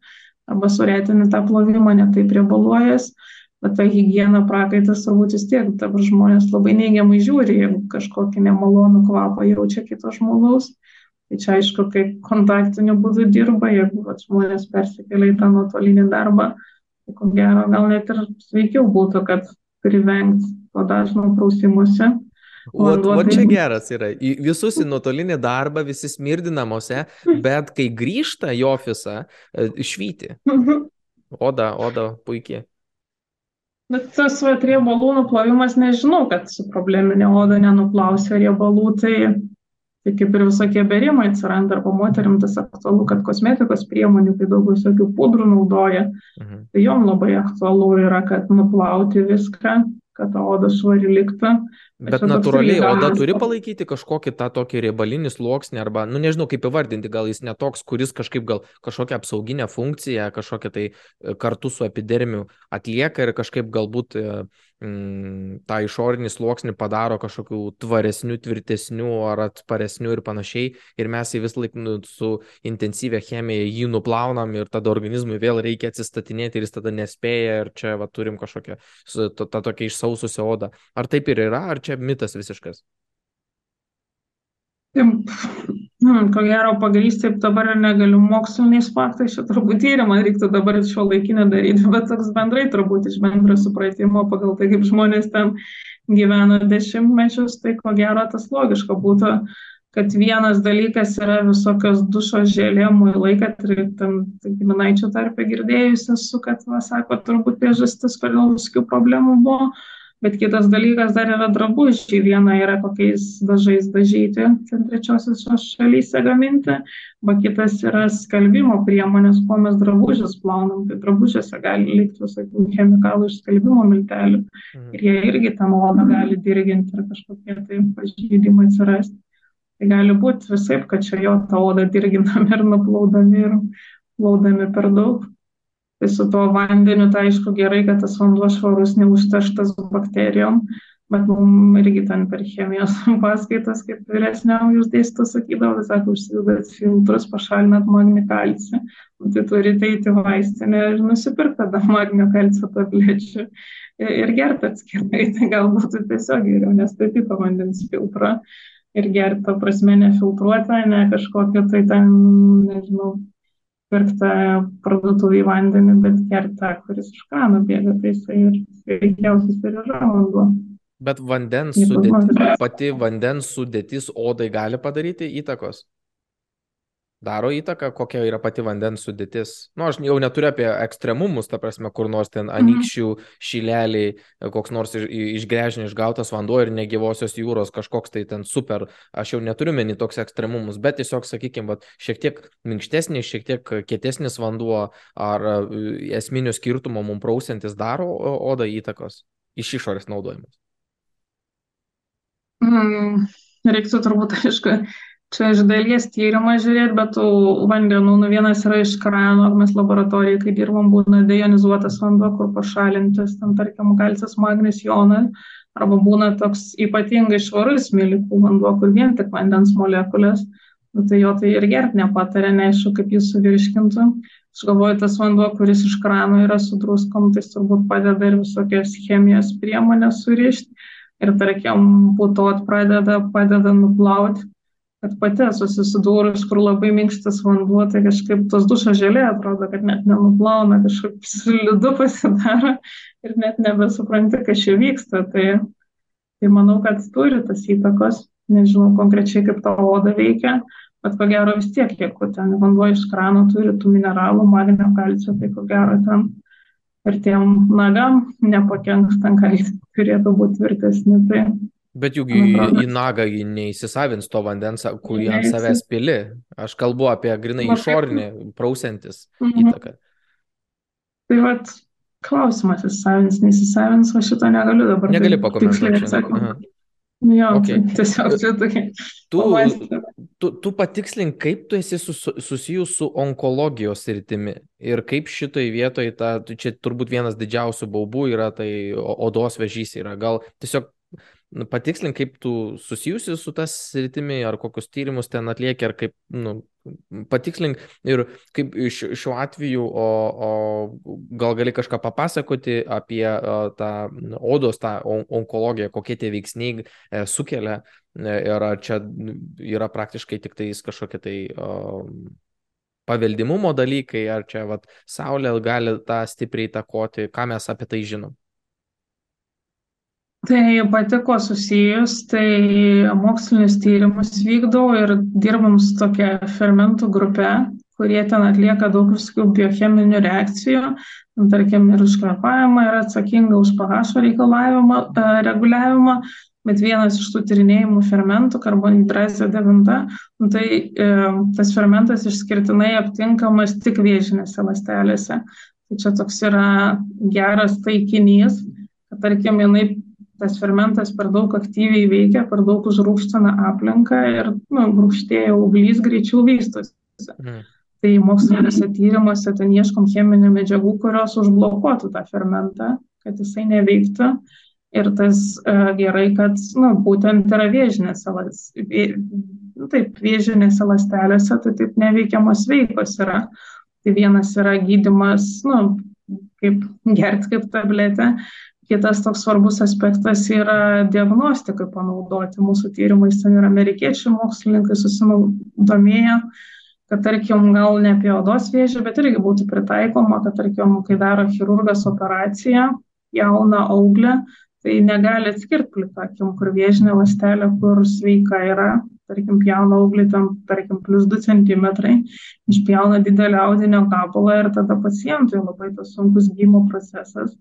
Arba surėtini tą plovimą, netaip riebaluojas. Bet ta hygiena prakaitas turbūt vis tiek dabar žmonės labai neigiamai žiūri, jeigu kažkokį nemalonų kvapą jaučia kito žmogaus. Tai čia aišku, kai kontaktiniu būdu dirba, jeigu vat, žmonės persikelia į tą nuotolinį darbą, tai ko gero gal net ir sveikiau būtų, kad privengti to dažno prausimuose. O, o čia geras yra. Visus į nuotolinį darbą, visi smirdi namuose, bet kai grįžta į ofisą, e, švyti. Mhm. Oda, oda puikiai. Bet tas va, riebalų nuplovimas, nežinau, kad su probleminė oda nenuplausė riebalų, tai Tai kaip ir visokie berimai atsiranda, arba moterim tas aktualu, kad kosmetikos priemonių, kai daug visokių pudrų naudoja, mhm. tai jom labai aktualu yra, kad nuplauti viską, kad ta oda švari liktų. Bet natūraliai oda turi palaikyti kažkokį tą tokį riebalinį sluoksnį arba, nu nežinau kaip įvardinti, gal jis netoks, kuris kažkaip gal kažkokią apsauginę funkciją, kažkokią tai e, kartu su epidermiu atlieka ir kažkaip galbūt e, mm, tą išorinį sluoksnį padaro kažkokių tvaresnių, tvirtesnių ar atsparesnių ir panašiai. Ir mes jį vis laik nu, su intensyvia chemija jį nuplaunam ir tada organizmui vėl reikia atsistatinėti ir jis tada nespėja ir čia va, turim kažkokią tą tokią išsaususią odą. Ar taip ir yra, ar čia mitas visiškas? Hmm, ko gero pagrįsti taip dabar ir negaliu moksliniais faktais, čia turbūt tyrimą reiktų dabar šio laikinę daryti, bet toks bendrai turbūt iš bendro supratimo pagal tai, kaip žmonės ten gyvena dešimtmečius, tai ko gero tas logiška būtų, kad vienas dalykas yra visokios dušo žėlė muilai, kad ir ten giminaičių tarpe girdėjusi esu, kad, va, sako, turbūt priežastis, kodėl visokių problemų buvo bet kitas dalykas dar yra drabužiai. Viena yra kokiais dažais dažyti, ten trečiosios šalyse gaminti, o kitas yra skalbimo priemonės, kuo mes drabužius plaunam. Tai drabužiuose gali likti visokių chemikalų iš skalbimo miltelių. Mhm. Ir jie irgi tą odą gali dirginti ir kažkokie tai pažydimai atsirasti. Tai gali būti visai, kad čia jo tą odą dirginami ir nuplaudami ir plaudami per daug. Tai su tuo vandeniu, tai aišku, gerai, kad tas vanduo švarus, neužterštas bakterijom, bet mums irgi ten per chemijos paskaitas, kaip vyresniam jūs dėstytos sakydavo, sako, užsidedat filtrus, pašalinat magnį kalcį, tai turite įti vaistinę ir nusipirkti tada magnio kalcio tablečių ir gerti atskirai, tai galbūt tiesiog geriau nestatyti vandens filtrą ir gerti, ta prasme, nefiltruotą, ne kažkokią tai ten, nežinau, pirktą parduotuvėje vandenį, bet gerti tą, kuris iš krano bėga, tai jisai ir sveikiausias ir yra vanduo. Bet vandens sudėtis, pati vandens sudėtis odai gali padaryti įtakos? Daro įtaką, kokia yra pati vandens sudėtis. Na, nu, aš jau neturiu apie ekstremumus, ta prasme, kur nors ten mhm. anykščių šileliai, koks nors iš, išgrėžinį išgautas vanduo ir negyvosios jūros kažkoks tai ten super. Aš jau neturiu meni toks ekstremumus, bet tiesiog, sakykime, šiek tiek minkštesnis, šiek tiek kietesnis vanduo ar e, esminio skirtumo mums prausiantis daro odą įtakos iš išorės naudojimas. Mm, reiktų turbūt, aišku, čia iš dalies tyrimą žiūrėt, bet tų vandenų, nu vienas yra iš krano, mes laboratorijoje, kai dirbam, būna deionizuotas vanduo, kur pašalintas, ten tarkim, kalcis, magnis, jonas, arba būna toks ypatingai švarus milikų vanduo, kur vien tik vandens molekulės, nu, tai jo tai ir gert nepatarė, neaišku, kaip jis suvirškintų. Aš galvoju, tas vanduo, kuris iš krano yra su druskom, tai turbūt padeda ir visokios chemijos priemonės surišti. Ir tarkim, putot pradeda, padeda nuplauti kad pati esu susidūrus, kur labai minkštas vanduo, tai kažkaip tos dušo žėlė atrodo, kad net nenuplauna, kažkaip slidu pasidaro ir net nebesupranti, kas čia vyksta. Tai, tai manau, kad turi tas įtakos, nežinau konkrečiai, kaip ta oda veikia, bet ko gero vis tiek, jeigu ten vanduo iš krano turi tų mineralų, magnio, kalcio, tai ko gero ten ir tiem nagam nepakenks, ten kalcio turėtų būti tvirtesni. Tai Bet juk į, į nagą neįsisavins to vandens, kurį ant savęs pili. Aš kalbu apie grinai išorinį, prausiantis mhm. įtaką. Tai vad, klausimas, įsisavins, neįsisavins, o šito negaliu dabar. Negali pakomentuoti. Nu jo, okay. tiesiog čia tokia. Tu, tu, tu patikslink, kaip tu esi sus, susijus su onkologijos rytimi ir kaip šitoj vietoje, ta, čia turbūt vienas didžiausių baubų yra, tai odos vežys yra. Gal tiesiog patikslink, kaip tu susijusi su tas sritimi, ar kokius tyrimus ten atlieki, ar kaip, nu, patikslink ir kaip šiuo atveju, o, o gal gali kažką papasakoti apie o, tą odos, tą onkologiją, kokie tie veiksniai e, sukelia e, ir ar čia yra praktiškai tik tais kažkokie tai o, paveldimumo dalykai, ar čia vat, saulė gali tą stipriai įtakoti, ką mes apie tai žinom. Tai pati kuo susijus, tai mokslinius tyrimus vykdau ir dirbam su tokia fermentų grupe, kurie ten atlieka daug visokių biocheminių reakcijų. Tarkim, ir už kvepavimą yra atsakinga už pH reikalavimą, e, reguliavimą, bet vienas iš tų tyrinėjimų fermentų, karbonhidrazė 9, nu tai e, tas fermentas išskirtinai aptinkamas tik vėžinėse lastelėse. Tai čia toks yra geras taikinys, kad tarkim, jinai tas fermentas per daug aktyviai veikia, per daug užrūkština aplinką ir nu, rūkštėja auglys greičiau vystosi. Mm. Tai moksliniuose tyrimuose ten ieškom cheminių medžiagų, kurios užblokuotų tą fermentą, kad jisai neveiktų. Ir tas uh, gerai, kad nu, būtent yra vėžinėse, vė, taip, vėžinėse lastelėse, tai taip neveikiamos veikos yra. Tai vienas yra gydimas, nu, kaip gerti kaip tabletė, Kitas toks svarbus aspektas yra diagnostikai panaudoti. Mūsų tyrimais ten ir amerikiečių mokslininkai susidomėjo, kad tarkim gal ne apie odos vėžį, bet irgi būtų pritaikoma, kad tarkim, kai daro chirurgas operaciją, jauna auglė, tai negali atskirti plikakim, kur vėžinė lastelė, kur sveika yra, tarkim, pjauna auglį tam, tarkim, plus 2 cm, išpjauna didelį audinio gabalą ir tada pacientui labai tas sunkus gymo procesas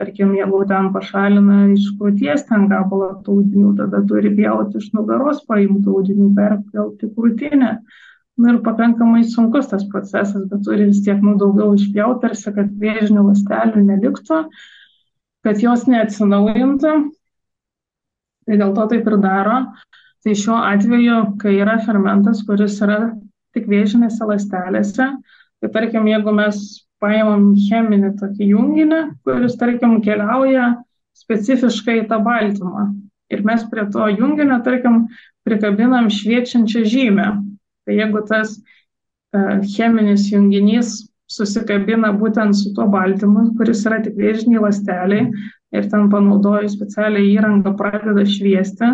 tarkim jeigu ten pašalina iš krūties ten gabalą tų audinių, tada turi pjauti iš nugaros paimtų audinių, perpjauti krūtinę. Na ir pakankamai sunkus tas procesas, bet turi vis tiek nu, daugiau išpjauti, tarsi, kad vėžinių lastelių neliktų, kad jos neatsinaujintų. Tai dėl to taip ir daro. Tai šiuo atveju, kai yra fermentas, kuris yra tik vėžinėse lastelėse, tai tarkim, jeigu mes paimam cheminį tokį junginį, kuris, tarkim, keliauja specifiškai į tą baltymą. Ir mes prie to junginio, tarkim, prikabinam šviečiančią žymę. Tai jeigu tas uh, cheminis junginys susikabina būtent su tuo baltymu, kuris yra tik vėžiniai lasteliai ir ten panaudojus specialią įrangą pradeda šviesti,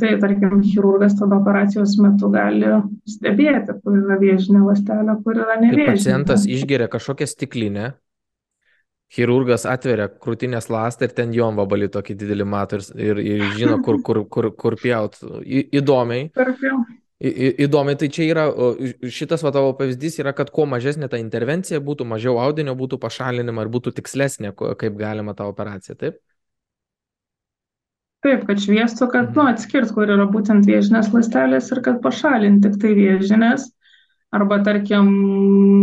Tai tarkim, chirurgas tada operacijos metu gali stebėti, kur yra vėžinė lastelė, kur yra nevėžinė. Tai pacientas išgeria kažkokią stiklinę, chirurgas atveria krūtinės lastą ir ten jom vabalį tokį didelį mato ir, ir, ir žino, kur, kur, kur, kur pjaut. Į, įdomiai. Į, įdomiai, tai čia yra, šitas va tavo pavyzdys yra, kad kuo mažesnė ta intervencija būtų, mažiau audinio būtų pašalinima ir būtų tikslesnė, kaip galima ta operacija, taip? Taip, kad šviestų, kad nu, mhm. atskirt, kur yra būtent vėžinės lastelės ir kad pašalinti tik tai vėžinės. Arba, tarkim,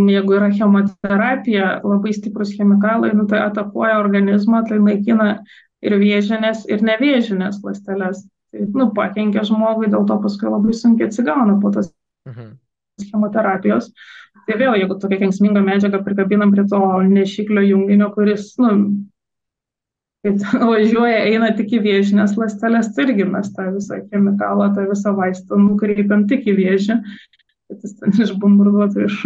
jeigu yra chemoterapija, labai stiprus chemikalai, nu, tai atakuoja organizmą, tai naikina ir vėžinės, ir nevėžinės lastelės. Tai, nu, pakenkia žmogui, dėl to paskui labai sunkiai atsigauna po tos mhm. chemoterapijos. Tai vėl, jeigu tokia kenksminga medžiaga prikabinam prie to nešiklio junginio, kuris, nu, kai važiuoja, eina tik į vėžinės ląstelės, tai irgi mes tą visą chemikalą, tą visą vaistą nukreipiam tik į vėžį, kad jis ten išbombarduotų iš,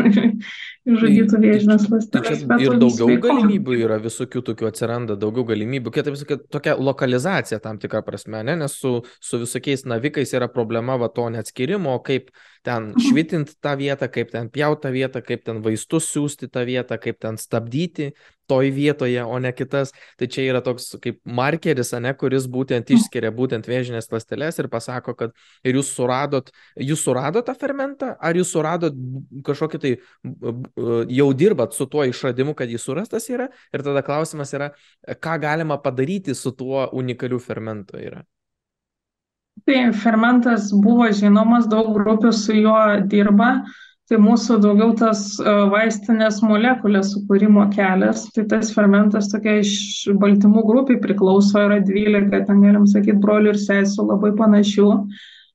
išžudytų vėžinės ląstelės. Tai ir daugiau sveiko. galimybių yra visokių tokių atsiranda, daugiau galimybių, kitaip sakant, tokia lokalizacija tam tikrą prasme, ne? nes su, su visokiais navikais yra problema va to neatskirimo, kaip ten mhm. švitint tą vietą, kaip ten pjauti tą vietą, kaip ten vaistus siūsti tą vietą, kaip ten stabdyti toj vietoje, o ne kitas. Tai čia yra toks kaip markeris, ne, kuris būtent mhm. išskiria būtent vėžinės ląsteles ir pasako, kad ir jūs suradot, jūs suradot tą fermentą, ar jūs suradot kažkokį tai, jau dirbat su tuo išradimu, kad jis surastas yra. Ir tada klausimas yra, ką galima padaryti su tuo unikaliu fermentu yra. Tai fermentas buvo žinomas, daug grupių su juo dirba. Tai mūsų daugiau tas e, vaistinės molekulės sukūrimo kelias. Tai tas fermentas tokia iš baltymų grupiai priklauso, yra 12, ten galim sakyti, brolių ir sesų labai panašių.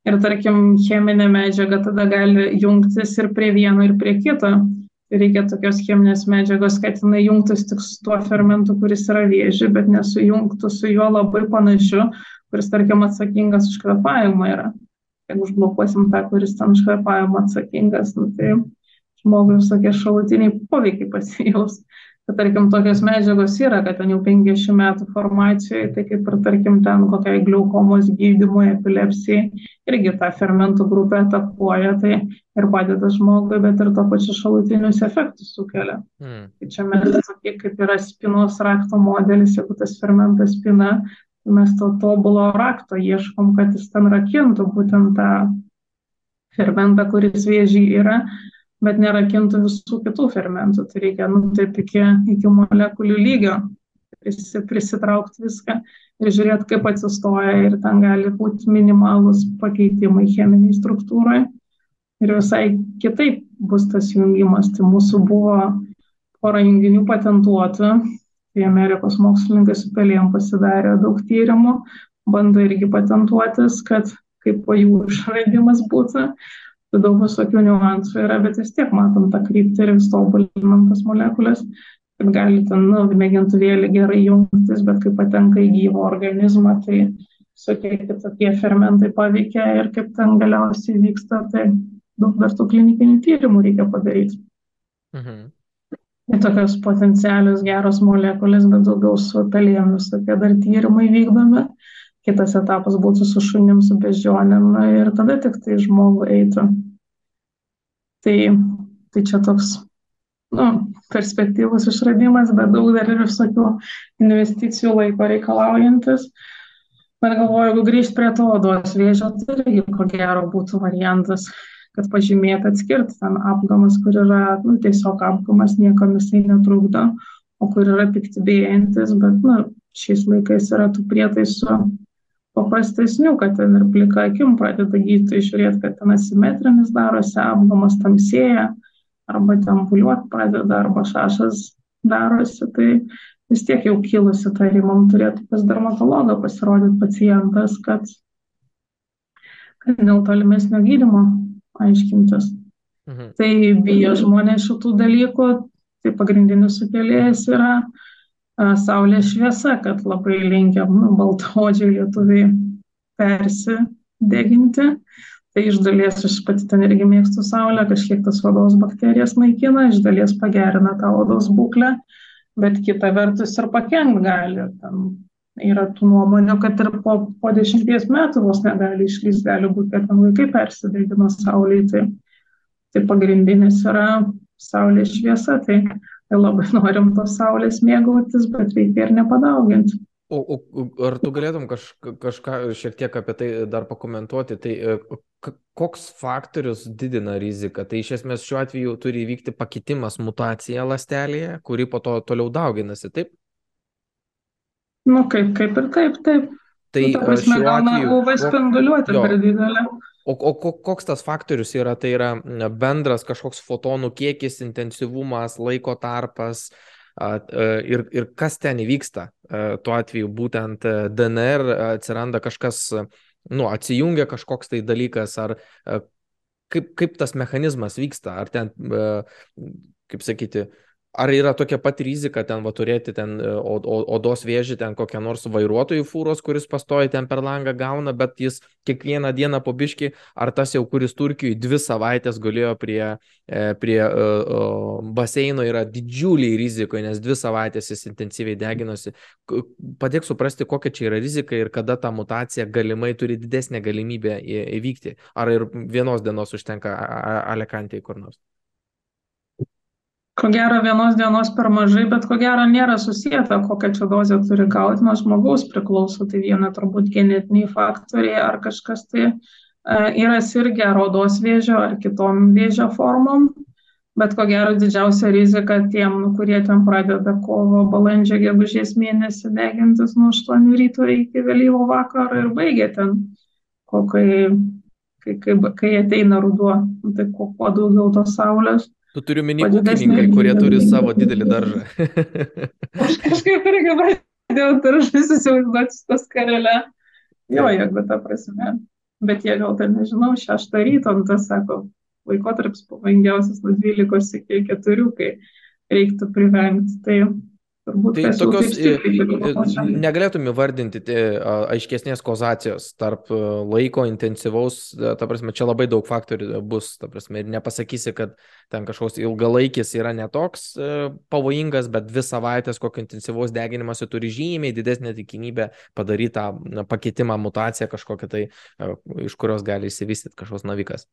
Ir tarkim, cheminė medžiaga tada gali jungtis ir prie vieno, ir prie kito. Reikia tokios cheminės medžiagos, kad jinai jungtųsi tik su tuo fermentu, kuris yra vėži, bet nesujungtų su juo labai panašiu, kuris, tarkim, atsakingas už kvepavimą yra. Jeigu užblokuosim tą, kuris ten už kvepavimą atsakingas, nu, tai žmogui visokie šalutiniai poveikiai pasijaus. Kad, tarkim, tokios medžiagos yra, kad ten jau 50 metų formacijoje, tai kaip ir, tarkim, ten kokiai gliaukomos gydymui, epilepsijai, irgi tą fermentų grupę atakuoja, tai ir padeda žmogui, bet ir to pačiu šalutinius efektus sukelia. Mm. Tai čia mes tokie, kaip yra spinos rakto modelis, jeigu tas fermentas spina, mes to tobulo rakto ieškom, kad jis ten rakintų būtent tą fermentą, kuris vėžį yra, bet nerakintų visų kitų fermentų. Tai reikia, nu, taip iki, iki molekulių lygio prisi, prisitraukti viską ir žiūrėti, kaip atsistoja ir ten gali būti minimalus pakeitimai cheminiai struktūrai. Ir visai kitaip bus tas jungimas. Tai mūsų buvo pora junginių patentuotų tai Amerikos mokslininkai su pelėm pasidarė daug tyrimų, bando irgi patentuotis, kad kaip po jų išradimas būtų. Daug visokių niuansų yra, bet vis tiek matom tą kryptį ir vis tobulinam tas molekulės, kad gali ten, nu, mėgintuvėlį gerai jungtis, bet kai patenka į gyvą organizmą, tai visokie kitokie fermentai paveikia ir kaip ten galiausiai vyksta, tai daug dar tų klinikinių tyrimų reikia padaryti. Mhm. Tai tokios potencialios geros molekulės, bet daugiau su pelėm visokie dar tyrimai vykdomi. Kitas etapas būtų su šunim, su bežionėm ir tada tik tai žmogų eitų. Tai, tai čia toks nu, perspektyvus išradimas, bet daug dar ir visokių investicijų laiko reikalaujantis. Bet galvoju, jeigu grįžti prie to odos vėžio, tai irgi ko gero būtų variantas kad pažymėti, atskirti ten apgamas, kur yra nu, tiesiog apgamas, niekam jisai netrukdo, o kur yra piktybėjantis, bet nu, šiais laikais yra tų prietaisų paprastesnių, kad ten ir plika akim pradeda gydytojai žiūrėti, kad ten asimetrinis darosi, apgamas tamsėja, arba ten puliuot pradeda, arba šašas darosi, tai vis tiek jau kilusi tarimam turėtų pas dermatologą pasirodyti pacientas, kad, kad dėl tolimesnio gydimo aiškintis. Mhm. Tai bijo žmonės šitų dalykų, tai pagrindinis sukėlėjas yra saulės šviesa, kad labai linkia nu, baltaodžiai lietuviai persideginti. Tai iš dalies aš pati ten irgi mėgstu saulę, kažkiek tas odos bakterijas naikina, iš dalies pagerina tą odos būklę, bet kita vertus ir pakengti gali. Ten yra tų nuomonių, kad ir po, po dešimties metų vos negali išlysti, gali būti, kad ten vaikai persidegino saulėje. Tai, tai pagrindinis yra saulės šviesa, tai, tai labai norim tos saulės mėgautis, bet reikia ir nepadauginti. O, o ar tu galėtum kaž, kažką šiek tiek apie tai dar pakomentuoti? Tai e, koks faktorius didina riziką? Tai iš esmės šiuo atveju turi įvykti pakitimas, mutacija lastelėje, kuri po to toliau dauginasi, taip? Nu, kaip, kaip ir taip, taip. Tai nu, prasme, šiuo atveju... UV spinduliuotė per didelė. O, o koks tas faktorius yra? Tai yra bendras kažkoks fotonų kiekis, intensyvumas, laiko tarpas ir, ir kas ten įvyksta. Tuo atveju būtent DNR atsiranda kažkas, nu, atsijungia kažkoks tai dalykas, ar kaip, kaip tas mechanizmas vyksta, ar ten, kaip sakyti, Ar yra tokia pat rizika ten va, turėti ten e, odos vėžį, ten kokią nors vairuotojų fūros, kuris pastoja ten per langą gauna, bet jis kiekvieną dieną po biški, ar tas jau, kuris Turkijoje dvi savaitės gulėjo prie, e, prie uh, baseino, yra didžiuliai rizikoje, nes dvi savaitės jis intensyviai deginosi. Padėk suprasti, kokia čia yra rizika ir kada ta mutacija galimai turi didesnę galimybę įvykti. Ar ir vienos dienos užtenka Alikantėje kur nors ko gero vienos dienos per mažai, bet ko gero nėra susijęta, kokią čia dozę turi gauti, nuo žmogaus priklauso. Tai viena turbūt genetiniai faktoriai ar kažkas tai e, yra sirgę ar odos vėžio ar kitom vėžio formom. Bet ko gero didžiausia rizika tiem, nu, kurie ten pradeda kovo, balandžio, gegužės mėnesį degintis nuo 8 ryto iki vėlyvo vakaro ir baigia ten, ko, kai, kai, kai, kai ateina ruduo, nu, tai kuo, kuo daugiau tos saulės, Tu turiu mini ūkininkai, kurie turi savo didelį daržą. Aš kažkaip irgi pradėjau daržus įsivaizduoti su tas karelė. Jo, jeigu ta prasme. Bet jie gal ten, nežinau, šeštą ryto, nu tas sako, laikotarpis pavojingiausias nuo 12 iki 4, kai reiktų privengti. Tai Turbūt tai tokios negalėtum įvardinti aiškesnės kozacijos tarp laiko intensyvaus, ta prasme, čia labai daug faktorių bus, ta prasme, ir nepasakysi, kad ten kažkoks ilgalaikis yra netoks pavojingas, bet dvi savaitės kokio intensyvaus deginimosi turi žymiai didesnė tikimybė padaryti tą pakeitimą, mutaciją kažkokią tai, iš kurios gali įsivystyti kažkoks navikas.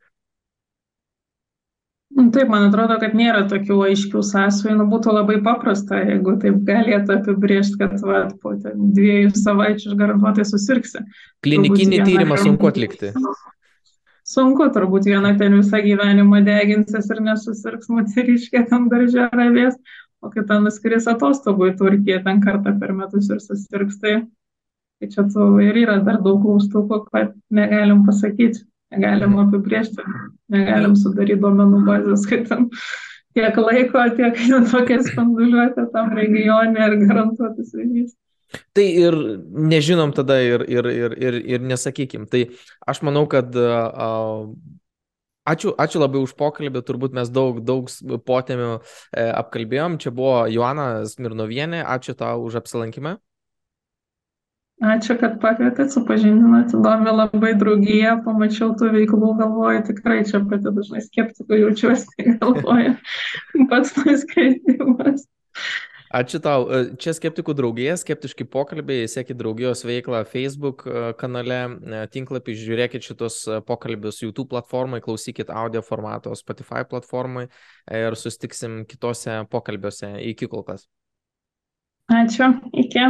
Nu, taip, man atrodo, kad nėra tokių aiškių sąsajų. Nu, būtų labai paprasta, jeigu taip galėtų apibriežti, kad va, po dviejų savaičių garantuotai susirksi. Klinikinį tyrimą sunku atlikti. Sunku, turbūt viena ten visą gyvenimą deginsis ir nesusirks moteriškė tam daržė ravės, o kita nuskris atostogų į Turkiją ten kartą per metus ir susirks. Tai, tai čia tų ir yra dar daug klaustukų, kad negalim pasakyti negalim apibriežti, negalim sudaryti duomenų bazės, kad ten tiek laiko, tiek tokia spinduliuotė tam regione ir garantuotas ryšys. Tai ir nežinom tada ir, ir, ir, ir, ir nesakykim. Tai aš manau, kad uh, ačiū, ačiū labai už pokalbį, turbūt mes daug, daug potėmių e, apkalbėjom. Čia buvo Joana Smirnovienė, ačiū tau už apsilankymą. Ačiū, kad pakvietėt, supažindinot, įdomi labai draugija, pamačiau tų veiklų, galvoju, tikrai čia pati dažnai skeptikų jaučiuosi, galvoju, pats nuskaitimas. Ačiū tau. E, čia skeptikų draugija, skeptiški pokalbiai, sekit draugijos veiklą Facebook e, kanale, e, tinklapį, žiūrėkit šitos pokalbius YouTube platformai, klausykit audio formato Spotify platformai ir sustiksim kitose pokalbiuose. Iki kol kas. Ačiū, iki.